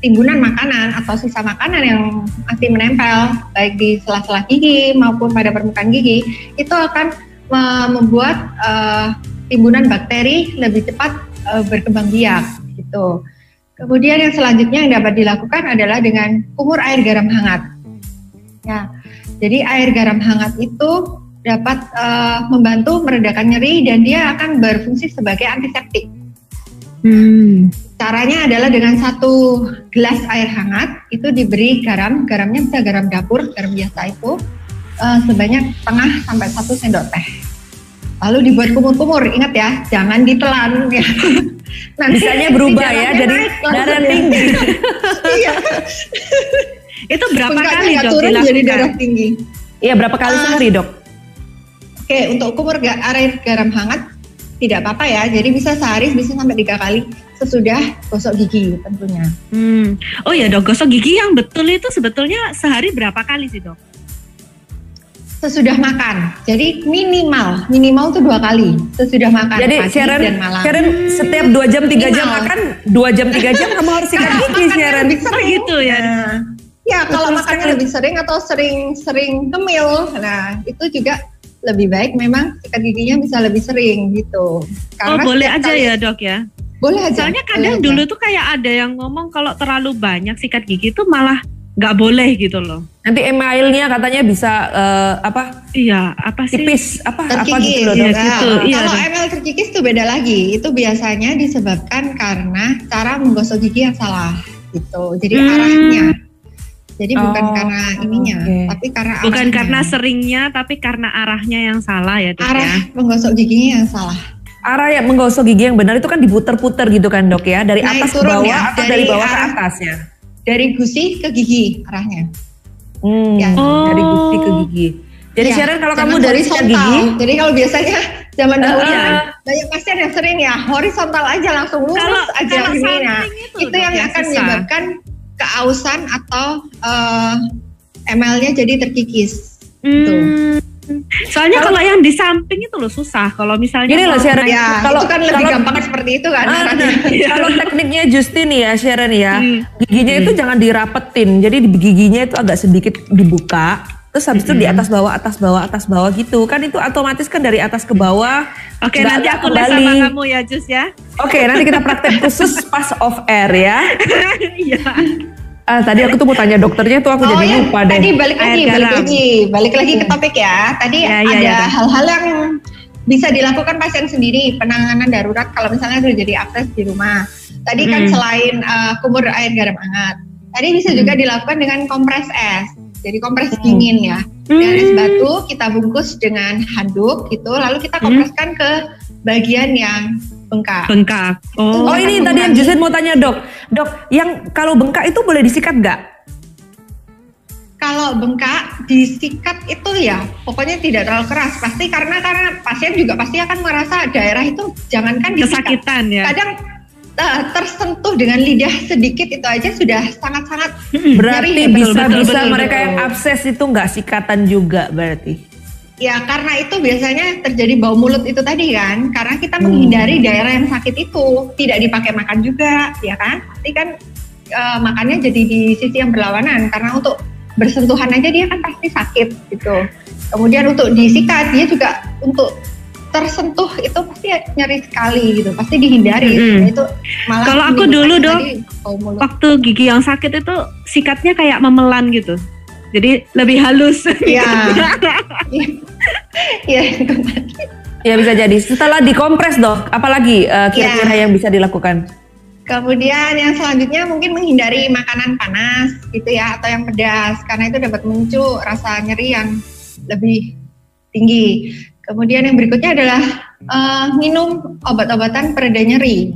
timbunan makanan atau sisa makanan yang masih menempel baik di sela-sela gigi maupun pada permukaan gigi itu akan me- membuat eh, timbunan bakteri lebih cepat eh, berkembang biak gitu. Kemudian yang selanjutnya yang dapat dilakukan adalah dengan kumur air garam hangat. Ya, Jadi air garam hangat itu dapat eh, membantu meredakan nyeri dan dia akan berfungsi sebagai antiseptik. Hmm. Caranya adalah dengan satu gelas air hangat itu diberi garam, garamnya bisa garam dapur, garam biasa itu eh, sebanyak setengah sampai satu sendok teh. Lalu dibuat kumur-kumur, ingat ya, jangan ditelan ya. Nanti Bisanya berubah ya, jadi darah tinggi. Iya, Itu berapa bengkaknya kali dok turun jadi dilakukan? darah tinggi. Iya berapa kali Ah. sehari dok? Oke, untuk kumur air garam hangat tidak apa-apa ya. Jadi bisa sehari bisa sampai tiga kali sesudah gosok gigi tentunya. Hmm. Oh ya dok, gosok gigi yang betul itu sebetulnya sehari berapa kali sih dok? Sesudah makan. Jadi minimal, minimal tuh dua kali sesudah makan Jadi pagi Sharon, dan malam. Sharon setiap dua jam tiga jam makan dua jam tiga jam kamu harus sikat gigi Sharon. lebih sering. gitu ya. Nah, ya kalau makannya sekali. lebih sering atau sering-sering kemil, nah itu juga lebih baik memang sikat giginya bisa lebih sering gitu. Oh boleh aja kali- ya dok ya. Boleh aja. Soalnya boleh kadang aja. dulu tuh kayak ada yang ngomong kalau terlalu banyak sikat gigi itu malah nggak boleh gitu loh. Nanti emailnya katanya bisa eh, apa Iya, apa sih? tipis apa apa terkikis gitu loh ya. dok. Nah, gitu, iya, kalau. ML terkikis itu beda lagi. Itu biasanya disebabkan karena cara menggosok gigi yang salah gitu. Jadi Hmm. arahnya. Jadi bukan Oh, karena ininya, oke. tapi karena Bukan arahnya. karena seringnya, tapi karena arahnya yang salah ya dok arah ya. menggosok giginya yang salah. Arah yang menggosok gigi yang benar itu kan diputer-puter gitu kan dok ya dari Naik atas ke turun bawah ya, atau dari, dari bawah ke arah- atasnya. Dari gusi ke gigi arahnya. Hmm, Ya. dari Oh. gusi ke gigi. Jadi Ya, Sharon kalau jangan kamu dari sikat horizontal. gigi, Jadi kalau biasanya zaman dahulu Ah. kan banyak pasien yang sering ya horizontal aja langsung lurus Kalau- aja kalau gini. samping Nah, itu, itu yang yang akan susah. menyebabkan keausan atau eh, ML-nya jadi terkikis. Hmm. Soalnya kalau yang di samping itu loh susah. Kalau misalnya Gini loh, Sharon. Ya, Kalau- itu kan lebih kalau- gampang seperti itu kan. Ah, nah, kalau tekniknya Justin ya Sharon ya, Hmm. giginya itu jangan dirapetin. Jadi di giginya itu agak sedikit dibuka. Terus habis itu di atas bawah, atas bawah, atas bawah gitu. Kan itu otomatis kan dari atas ke bawah. Oke, nggak- nanti aku les sama kamu ya, Jus ya. Oke, nanti kita praktek khusus pas off air ya. Iya. Ah, tadi aku tuh mau tanya dokternya tuh aku Oh jadi ya, lupa deh. tadi balik lagi, Air balik garam. lagi, balik lagi ke topik ya. Tadi Ya, ya, ada ya, Dok. hal-hal yang bisa dilakukan pasien sendiri, penanganan darurat kalau misalnya terjadi akses di rumah. Tadi kan selain uh, kumur air garam hangat, tadi bisa juga dilakukan dengan kompres es. Jadi kompres Mm. dingin ya. Dengan es Hmm. batu kita bungkus dengan handuk gitu, lalu kita kompreskan ke bagian yang bengkak. Bengkak. Oh. Oh ini tadi yang Justin mau tanya dok, dok yang kalau bengkak itu boleh disikat nggak? Kalau bengkak disikat itu ya pokoknya tidak terlalu keras pasti karena karena pasien juga pasti akan merasa daerah itu jangankan disikat kesakitan ya. kadang eh, tersentuh dengan lidah sedikit itu aja sudah sangat-sangat Berarti nyeri. bisa betul, bisa betul, mereka betul. yang abses itu nggak sikatan juga berarti. Ya karena itu biasanya terjadi bau mulut itu tadi kan karena kita Hmm. menghindari daerah yang sakit itu tidak dipakai makan juga ya kan pasti kan eh, makannya jadi di sisi yang berlawanan karena untuk bersentuhan aja dia kan pasti sakit gitu kemudian untuk disikat dia juga untuk tersentuh itu pasti nyeri sekali gitu pasti dihindari Mm-mm. Nah, itu malah Kalau aku dulu, Dok, mulut. Waktu gigi yang sakit itu sikatnya kayak memelan gitu. Jadi lebih halus. Iya. Iya, itu Ya bisa jadi. Setelah dikompres dok, apalagi eh, kira-kira Ya. yang bisa dilakukan? Kemudian yang selanjutnya mungkin menghindari makanan panas gitu ya atau yang pedas karena itu dapat memicu rasa nyeri yang lebih tinggi. Kemudian yang berikutnya adalah eh, minum obat-obatan pereda nyeri.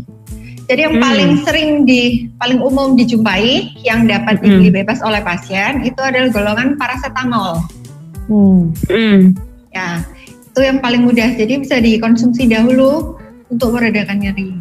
Jadi yang Hmm. paling sering di paling umum dijumpai yang dapat Hmm. dibeli bebas oleh pasien itu adalah golongan paracetamol. Hmm. Hmm. Ya, itu yang paling mudah. Jadi bisa dikonsumsi dahulu untuk meredakan nyeri.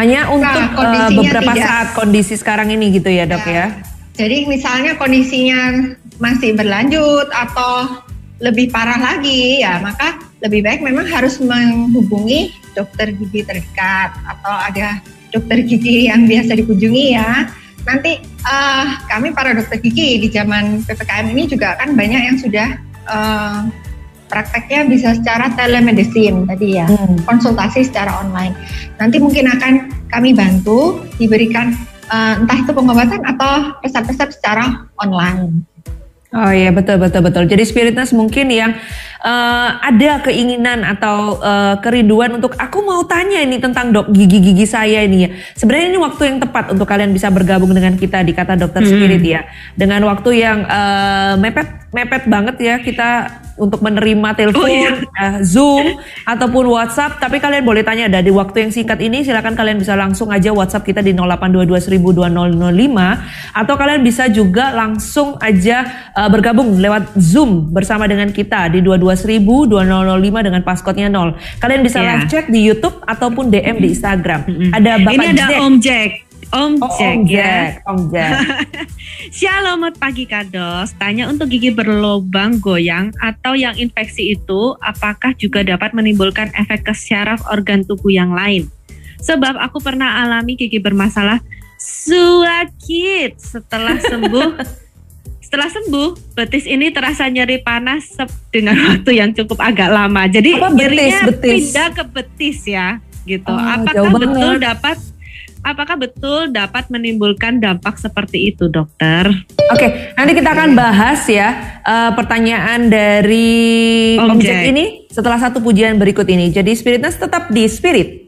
Hanya untuk eh, kondisinya beberapa tidak. saat kondisi sekarang ini gitu ya dok ya. Jadi misalnya kondisinya masih berlanjut atau lebih parah lagi ya maka lebih baik memang harus menghubungi dokter gigi terdekat atau ada dokter gigi yang biasa dikunjungi ya. Nanti eh, kami para dokter gigi di zaman PPKM ini juga kan banyak yang sudah eh, prakteknya bisa secara telemedicine tadi ya Hmm. konsultasi secara online. Nanti mungkin akan kami bantu diberikan eh, entah itu pengobatan atau resep-resep secara online. Oh iya betul betul betul. Jadi spiritness mungkin yang uh, ada keinginan atau uh, kerinduan untuk aku mau tanya ini tentang dok gigi-gigi saya ini ya. Sebenarnya ini waktu yang tepat untuk kalian bisa bergabung dengan kita di kata dokter hmm. spirit ya. Dengan waktu yang uh, mepet mepet banget ya kita untuk menerima telepon, oh, iya. uh, Zoom ataupun WhatsApp. Tapi kalian boleh tanya dari waktu yang singkat ini silakan kalian bisa langsung aja WhatsApp kita di 0822 atau kalian bisa juga langsung aja uh, bergabung lewat Zoom bersama dengan kita di 22000 dengan passcode-nya 0. Kalian bisa yeah. live chat di YouTube ataupun DM di Instagram. Mm -hmm. Ada Bapak Ini ada Jack. Om Jack. Om oh, Jack Om ya. Jack, Om Jack. Shalom pagi Kados. Tanya untuk gigi berlobang goyang atau yang infeksi itu apakah juga dapat menimbulkan efek ke syaraf organ tubuh yang lain? Sebab aku pernah alami gigi bermasalah suakit setelah sembuh setelah sembuh betis ini terasa nyeri panas dengan waktu yang cukup agak lama. Jadi Apa betis, nyerinya betis? pindah ke betis ya gitu. Oh, Apakah betul dapat apakah betul dapat menimbulkan dampak seperti itu, dokter? Oke, nanti kita akan bahas ya uh, pertanyaan dari Om, ini setelah satu pujian berikut ini. Jadi spiritness tetap di spirit.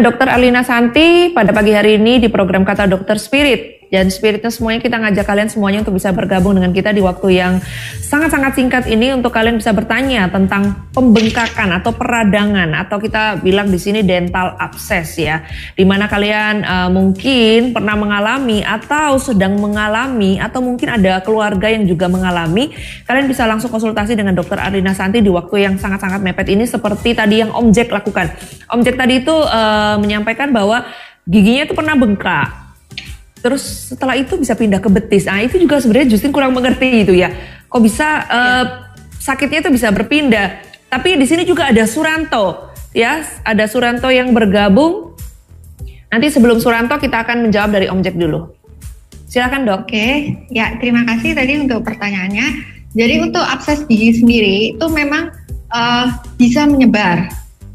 Dengan Dr. Arlina Santi pada pagi hari ini di program Kata Dokter Spirit. Dan spiritnya semuanya kita ngajak kalian semuanya untuk bisa bergabung dengan kita di waktu yang sangat-sangat singkat ini untuk kalian bisa bertanya tentang pembengkakan atau peradangan atau kita bilang di sini dental abscess ya. Di mana kalian uh, mungkin pernah mengalami atau sedang mengalami atau mungkin ada keluarga yang juga mengalami, kalian bisa langsung konsultasi dengan dokter Arlina Santi di waktu yang sangat-sangat mepet ini seperti tadi yang Om Jack lakukan. Om Jack tadi itu uh, menyampaikan bahwa giginya itu pernah bengkak Terus setelah itu bisa pindah ke betis. Nah itu juga sebenarnya Justin kurang mengerti itu ya. Kok bisa uh, sakitnya itu bisa berpindah. Tapi di sini juga ada Suranto ya. Ada Suranto yang bergabung. Nanti sebelum Suranto kita akan menjawab dari Om Jack dulu. Silakan dok. Oke, ya terima kasih tadi untuk pertanyaannya. Jadi untuk akses gigi sendiri itu memang uh, bisa menyebar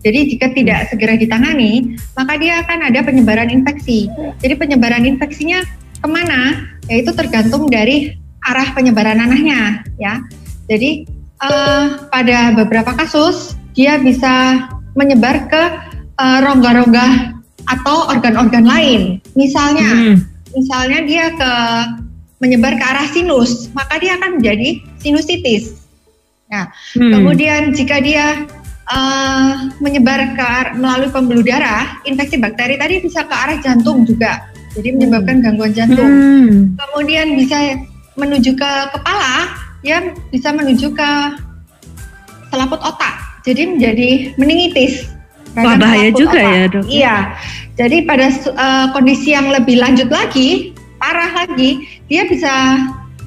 jadi jika tidak segera ditangani, maka dia akan ada penyebaran infeksi. Jadi penyebaran infeksinya ke mana? Yaitu tergantung dari arah penyebaran nanahnya, ya. Jadi uh, pada beberapa kasus dia bisa menyebar ke uh, rongga-rongga atau organ-organ lain. Misalnya, hmm. misalnya dia ke menyebar ke arah sinus, maka dia akan menjadi sinusitis. Nah, hmm. kemudian jika dia uh, menyebar ke melalui pembuluh darah, infeksi bakteri tadi bisa ke arah jantung juga. Jadi menyebabkan gangguan jantung. Hmm. Kemudian bisa menuju ke kepala, ya bisa menuju ke selaput otak. Jadi menjadi meningitis. Wah bahaya juga otak. ya dok. Iya. Jadi pada uh, kondisi yang lebih lanjut lagi, parah lagi, dia bisa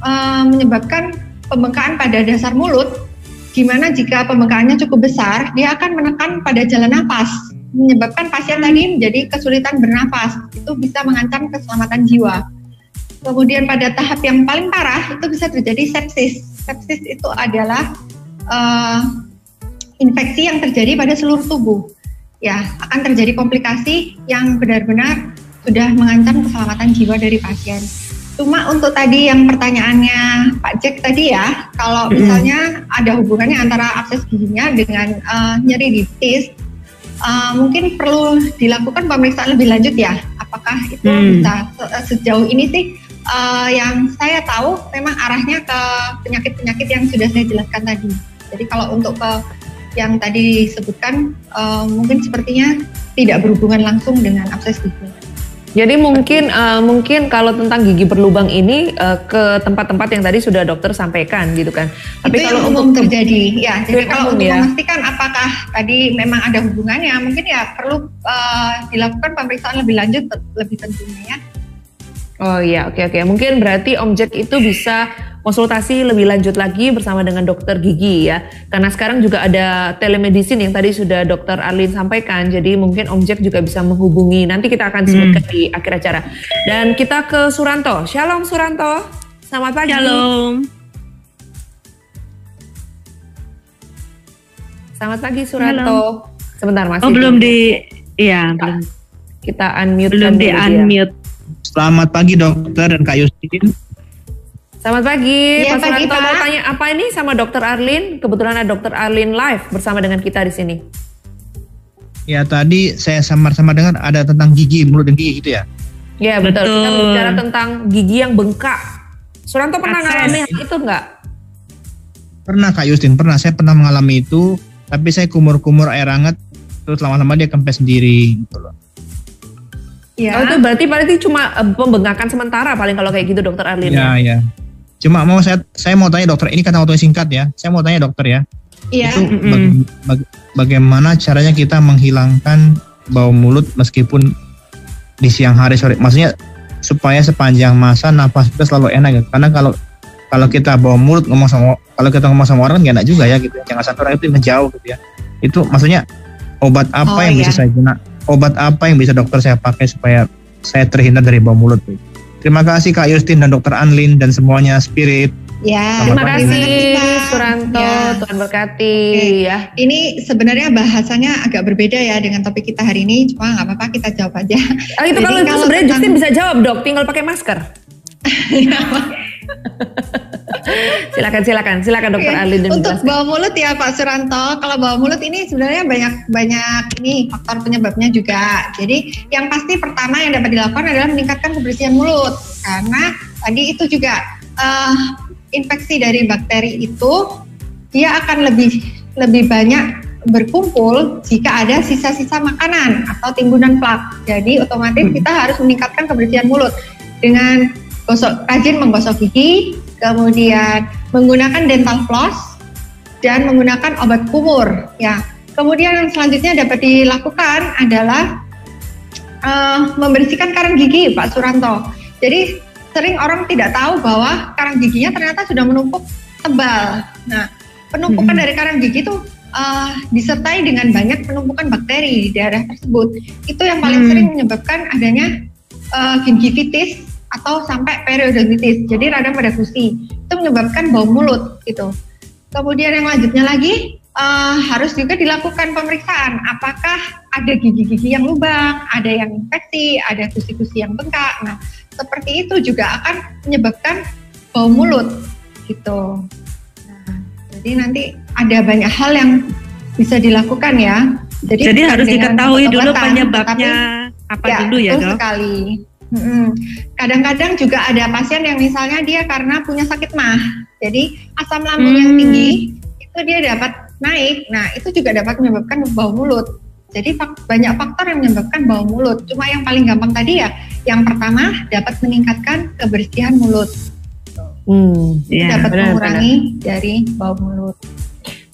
uh, menyebabkan pembengkakan pada dasar mulut Gimana jika pembengkakannya cukup besar, dia akan menekan pada jalan nafas, menyebabkan pasien tadi menjadi kesulitan bernafas. Itu bisa mengancam keselamatan jiwa. Kemudian pada tahap yang paling parah itu bisa terjadi sepsis. Sepsis itu adalah uh, infeksi yang terjadi pada seluruh tubuh. Ya, akan terjadi komplikasi yang benar-benar sudah mengancam keselamatan jiwa dari pasien. Cuma untuk tadi yang pertanyaannya Pak Jack tadi ya, kalau misalnya ada hubungannya antara akses giginya dengan uh, nyeri di tis, uh, mungkin perlu dilakukan pemeriksaan lebih lanjut ya. Apakah itu hmm. bisa sejauh ini sih uh, yang saya tahu memang arahnya ke penyakit-penyakit yang sudah saya jelaskan tadi. Jadi kalau untuk ke yang tadi disebutkan uh, mungkin sepertinya tidak berhubungan langsung dengan akses gigi. Jadi mungkin uh, mungkin kalau tentang gigi berlubang ini uh, ke tempat-tempat yang tadi sudah dokter sampaikan gitu kan. Tapi Itu kalau untuk terjadi ya. Jadi kalau untuk ya. memastikan apakah tadi memang ada hubungannya, mungkin ya perlu uh, dilakukan pemeriksaan lebih lanjut lebih tentunya ya. Oh iya, oke oke. Mungkin berarti Om Jack itu bisa konsultasi lebih lanjut lagi bersama dengan dokter gigi ya. Karena sekarang juga ada telemedicine yang tadi sudah dokter Arlin sampaikan. Jadi mungkin Om Jack juga bisa menghubungi. Nanti kita akan sebutkan hmm. di akhir acara. Dan kita ke Suranto. Shalom Suranto. Selamat pagi. Shalom. Selamat pagi Suranto. Shalom. Sebentar masih. Oh belum di, iya belum. Kita unmute. Belum di unmute. Selamat pagi dokter dan Kak Yustin. Selamat pagi, ya, Pak Suranto. Mau tanya apa ini sama dokter Arlin? Kebetulan ada dokter Arlin live bersama dengan kita di sini. Ya tadi saya samar-samar dengan ada tentang gigi, mulut dan gigi gitu ya? Ya betul. betul. Kita bicara tentang gigi yang bengkak. Suranto pernah ngalamin itu enggak? Pernah Kak Yustin, pernah. Saya pernah mengalami itu, tapi saya kumur-kumur air hangat, terus lama-lama dia kempes sendiri gitu loh. Ya. Oh, itu berarti berarti cuma uh, pembengkakan sementara paling kalau kayak gitu dokter Arlin. Ya, ya. Cuma mau saya saya mau tanya dokter, ini kata waktunya singkat ya. Saya mau tanya dokter ya. Iya. Itu baga baga bagaimana caranya kita menghilangkan bau mulut meskipun di siang hari sore. Maksudnya supaya sepanjang masa napas kita selalu enak gitu. Karena kalau kalau kita bawa mulut ngomong sama kalau kita ngomong sama orang gak enak juga ya gitu. Jangan sampai orang itu menjauh gitu ya. Itu maksudnya obat apa oh, yang iya. bisa saya guna obat apa yang bisa dokter saya pakai supaya saya terhindar dari bau mulut. Terima kasih Kak Yustin dan Dokter Anlin dan semuanya Spirit. Ya, Terima kasih Pak. Suranto, Ya. Tuhan berkati Oke. ya. Ini sebenarnya bahasanya agak berbeda ya dengan topik kita hari ini, cuma nggak apa-apa kita jawab aja. Ah, itu Jadi kalau kalau sebenarnya tentang- Justin bisa jawab dok, tinggal pakai masker. silakan silakan silakan dokter Oke, Arlin Untuk menjelaskan. bau mulut ya Pak Suranto, kalau bau mulut ini sebenarnya banyak banyak ini faktor penyebabnya juga. Jadi yang pasti pertama yang dapat dilakukan adalah meningkatkan kebersihan mulut karena tadi itu juga eh, infeksi dari bakteri itu dia akan lebih lebih banyak berkumpul jika ada sisa-sisa makanan atau timbunan plak. Jadi otomatis kita harus meningkatkan kebersihan mulut dengan gosok rajin menggosok gigi, kemudian menggunakan dental floss dan menggunakan obat kumur. Ya, kemudian yang selanjutnya dapat dilakukan adalah eh, membersihkan karang gigi, Pak Suranto. Jadi sering orang tidak tahu bahwa karang giginya ternyata sudah menumpuk tebal. Nah, penumpukan dari karang gigi itu eh, disertai dengan banyak penumpukan bakteri di daerah tersebut. Itu yang paling Hmm. sering menyebabkan adanya eh, gingivitis atau sampai periodontitis. Jadi radang pada gusi itu menyebabkan bau mulut gitu. Kemudian yang lanjutnya lagi eh, harus juga dilakukan pemeriksaan apakah ada gigi-gigi yang lubang, ada yang infeksi, ada gusi-gusi yang bengkak. Nah, seperti itu juga akan menyebabkan bau mulut gitu. Nah, jadi nanti ada banyak hal yang bisa dilakukan ya. Jadi, Jadi harus diketahui dulu penyebabnya apa tapi- dulu ya dok. sekali. Kadang-kadang juga ada pasien yang misalnya dia karena punya sakit mah, jadi asam lambung yang Hmm. tinggi itu dia dapat naik. Nah itu juga dapat menyebabkan bau mulut. Jadi fak- banyak faktor yang menyebabkan bau mulut. Cuma yang paling gampang tadi ya, yang pertama dapat meningkatkan kebersihan mulut, Hmm. Iya, dapat benar, mengurangi dari bau mulut.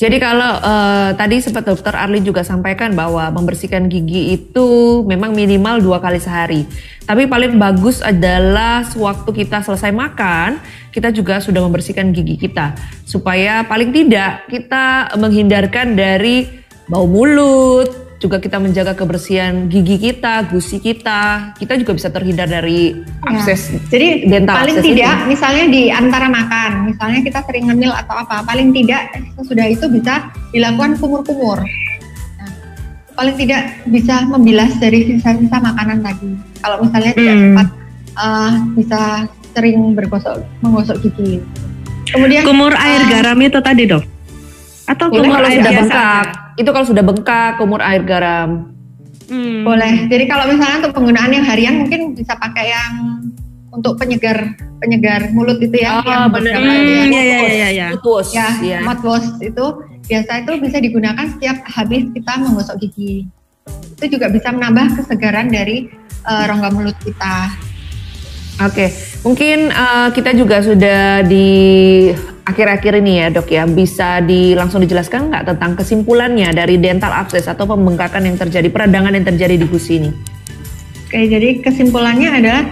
Jadi kalau eh, tadi sempat dokter Arlin juga sampaikan bahwa membersihkan gigi itu memang minimal dua kali sehari. Tapi paling bagus adalah sewaktu kita selesai makan, kita juga sudah membersihkan gigi kita. Supaya paling tidak kita menghindarkan dari bau mulut, juga kita menjaga kebersihan gigi kita, gusi kita. Kita juga bisa terhindar dari akses Jadi dental paling akses tidak itu. misalnya di antara makan, misalnya kita sering ngemil atau apa, paling tidak sesudah itu bisa dilakukan kumur-kumur. Nah, paling tidak bisa membilas dari sisa-sisa makanan tadi. Kalau misalnya tidak Hmm. sempat eh, bisa sering bergosok menggosok gigi. Kemudian Kumur air eh, garam itu tadi dok? Atau kumur air biasa? bengkak, itu kalau sudah bengkak, kumur air garam. Hmm. boleh. Jadi kalau misalnya untuk penggunaan yang harian mungkin bisa pakai yang untuk penyegar penyegar mulut itu ya. yang benar. ya. Hmm, iya, iya, iya, iya. Mouthwash, ya ya. mouthwash itu biasa itu bisa digunakan setiap habis kita menggosok gigi itu juga bisa menambah kesegaran dari eh, rongga mulut kita Oke, mungkin eh, kita juga sudah di akhir-akhir ini ya dok ya, bisa di langsung dijelaskan nggak tentang kesimpulannya dari dental abscess atau pembengkakan yang terjadi, peradangan yang terjadi di gusi ini? oke jadi kesimpulannya adalah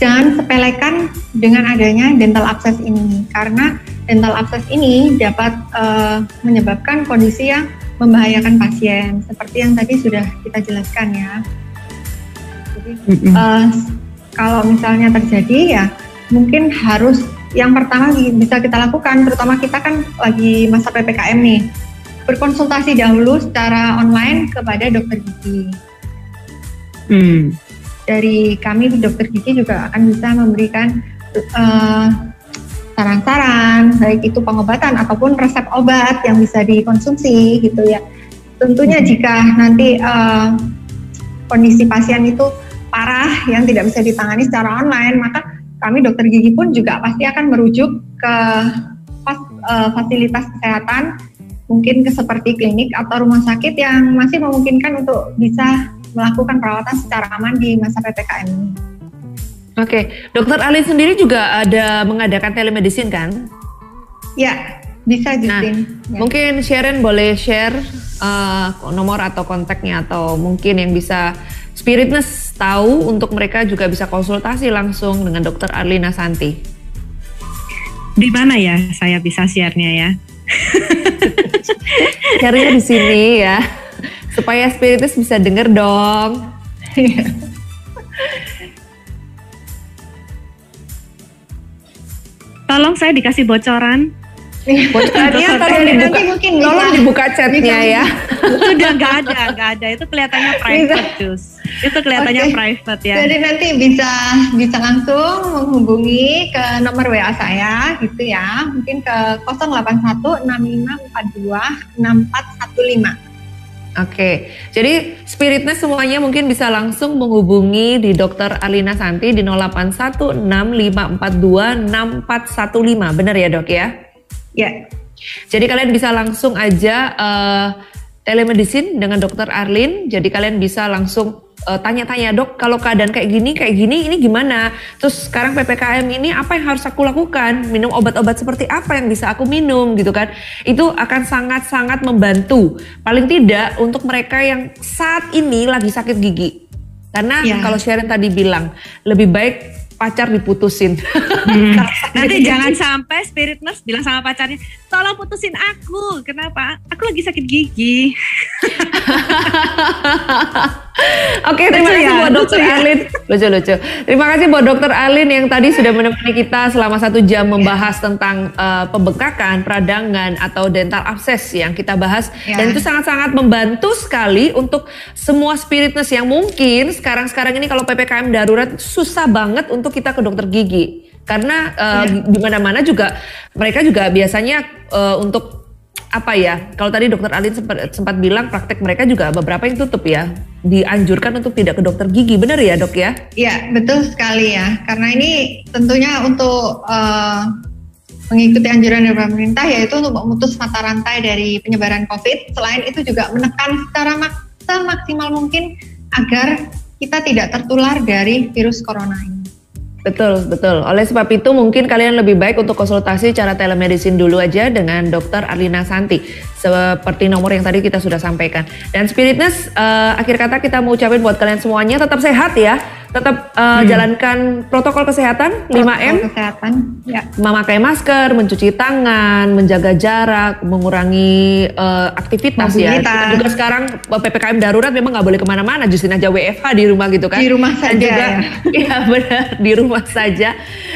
jangan sepelekan dengan adanya dental abscess ini karena dental abscess ini dapat eh, menyebabkan kondisi yang membahayakan pasien seperti yang tadi sudah kita jelaskan ya jadi. Eh, kalau misalnya terjadi ya mungkin harus yang pertama bisa kita lakukan terutama kita kan lagi masa ppkm nih. Berkonsultasi dahulu secara online kepada dokter gigi. Hmm. dari kami dokter gigi juga akan bisa memberikan eh, saran-saran baik itu pengobatan ataupun resep obat yang bisa dikonsumsi gitu ya. Tentunya jika nanti eh, kondisi pasien itu parah yang tidak bisa ditangani secara online maka kami dokter gigi pun juga pasti akan merujuk ke fas- eh, fasilitas kesehatan mungkin ke seperti klinik atau rumah sakit yang masih memungkinkan untuk bisa melakukan perawatan secara aman di masa PPKM ini. Oke, dokter Ali sendiri juga ada mengadakan telemedicine kan? Ya, bisa Nah, Justin. Ya. Mungkin Sharon boleh share eh, nomor atau kontaknya atau mungkin yang bisa Spiritness tahu untuk mereka juga bisa konsultasi langsung dengan dokter Arlina Santi. Di mana ya saya bisa share-nya ya? Share-nya di sini ya. Supaya Spiritus bisa denger dong. Tolong saya dikasih bocoran. Bocorannya tolong Jadi dibuka, nanti mungkin bisa- tolong dibuka chatnya ya. itu udah nggak ada, nggak ada. Itu kelihatannya private, Jus. Itu kelihatannya Oke. private ya. Jadi nanti bisa bisa langsung menghubungi ke nomor WA saya gitu ya. Mungkin ke 081 6542 6415. Oke, jadi spiritness semuanya mungkin bisa langsung menghubungi di Dr. Alina Santi di 081654264415. Benar ya dok ya? Ya. Jadi kalian bisa langsung aja eh, telemedicine dengan Dr. Arlin. Jadi kalian bisa langsung eh, tanya-tanya dok, kalau keadaan kayak gini, kayak gini, ini gimana? Terus sekarang ppkm ini apa yang harus aku lakukan? Minum obat-obat seperti apa yang bisa aku minum gitu kan? Itu akan sangat-sangat membantu. Paling tidak untuk mereka yang saat ini lagi sakit gigi. Karena Ya. kalau Sharon tadi bilang lebih baik pacar diputusin. Hmm. Nanti jangan sampai spirit nurse bilang sama pacarnya, tolong putusin aku. Kenapa? Aku lagi sakit gigi. Oke, terima Lucu kasih ya, buat Dokter ya. Alin. Lucu lucu. Terima kasih buat Dokter Alin yang tadi sudah menemani kita selama satu jam membahas tentang eh, pembengkakan, peradangan atau dental abscess yang kita bahas. Ya. Dan itu sangat-sangat membantu sekali untuk semua spiritness yang mungkin sekarang-sekarang ini kalau ppkm darurat susah banget untuk kita ke dokter gigi. Karena eh, di mana-mana juga mereka juga biasanya eh, untuk apa ya? Kalau tadi dokter Alin sempat, sempat bilang praktek mereka juga beberapa yang tutup ya. Dianjurkan untuk tidak ke dokter gigi, benar ya dok ya? Iya, betul sekali ya. Karena ini tentunya untuk eh, mengikuti anjuran dari pemerintah yaitu untuk memutus mata rantai dari penyebaran COVID. Selain itu juga menekan secara mak- semaksimal mungkin agar kita tidak tertular dari virus corona ini. Betul, betul. Oleh sebab itu mungkin kalian lebih baik untuk konsultasi cara telemedicine dulu aja dengan dokter Arlina Santi. Seperti nomor yang tadi kita sudah sampaikan. Dan Spiritness, eh, akhir kata kita mau ucapin buat kalian semuanya tetap sehat ya. Tetap eh, jalankan protokol kesehatan 5M. Protokol kesehatan. Ya. memakai masker, mencuci tangan, menjaga jarak, mengurangi eh, aktivitas ya. Mobilitas. Kita juga sekarang eh, ppkm darurat memang nggak boleh ke mana-mana, justru aja WFH di rumah gitu kan. Di rumah Dan saja, juga, ya. Iya benar di rumah saja.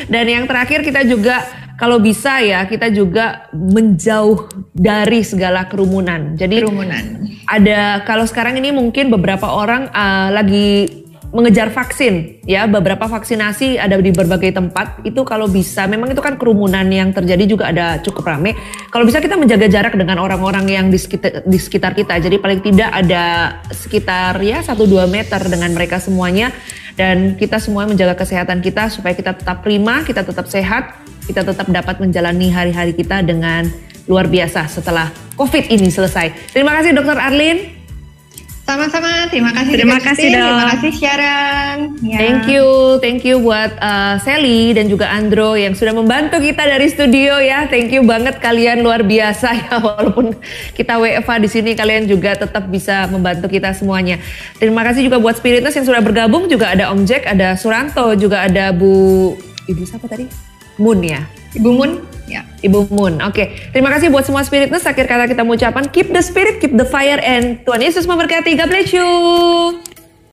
Dan yang terakhir kita juga kalau bisa ya kita juga menjauh dari segala kerumunan. Jadi Kerumunan. ada kalau sekarang ini mungkin beberapa orang uh, lagi mengejar vaksin ya. Beberapa vaksinasi ada di berbagai tempat. Itu kalau bisa memang itu kan kerumunan yang terjadi juga ada cukup rame. Kalau bisa kita menjaga jarak dengan orang-orang yang di sekitar, di sekitar kita. Jadi paling tidak ada sekitar ya 1-2 meter dengan mereka semuanya. Dan kita semua menjaga kesehatan kita supaya kita tetap prima kita tetap sehat kita tetap dapat menjalani hari-hari kita dengan luar biasa setelah COVID ini selesai. Terima kasih Dokter Arlin. Sama-sama, terima kasih. Terima juga, kasih. Terima kasih Sharon. Ya. Thank you, thank you buat uh, Sally dan juga Andro yang sudah membantu kita dari studio ya. Thank you banget kalian luar biasa ya walaupun kita WFA di sini kalian juga tetap bisa membantu kita semuanya. Terima kasih juga buat Spiritness yang sudah bergabung juga ada Om Jack, ada Suranto, juga ada Bu Ibu siapa tadi? Moon ya. Ibu Mun. Ya. Ibu Moon. Oke, terima kasih buat semua spiritness. Akhir kata kita mengucapkan keep the spirit, keep the fire, and Tuhan Yesus memberkati. God bless you.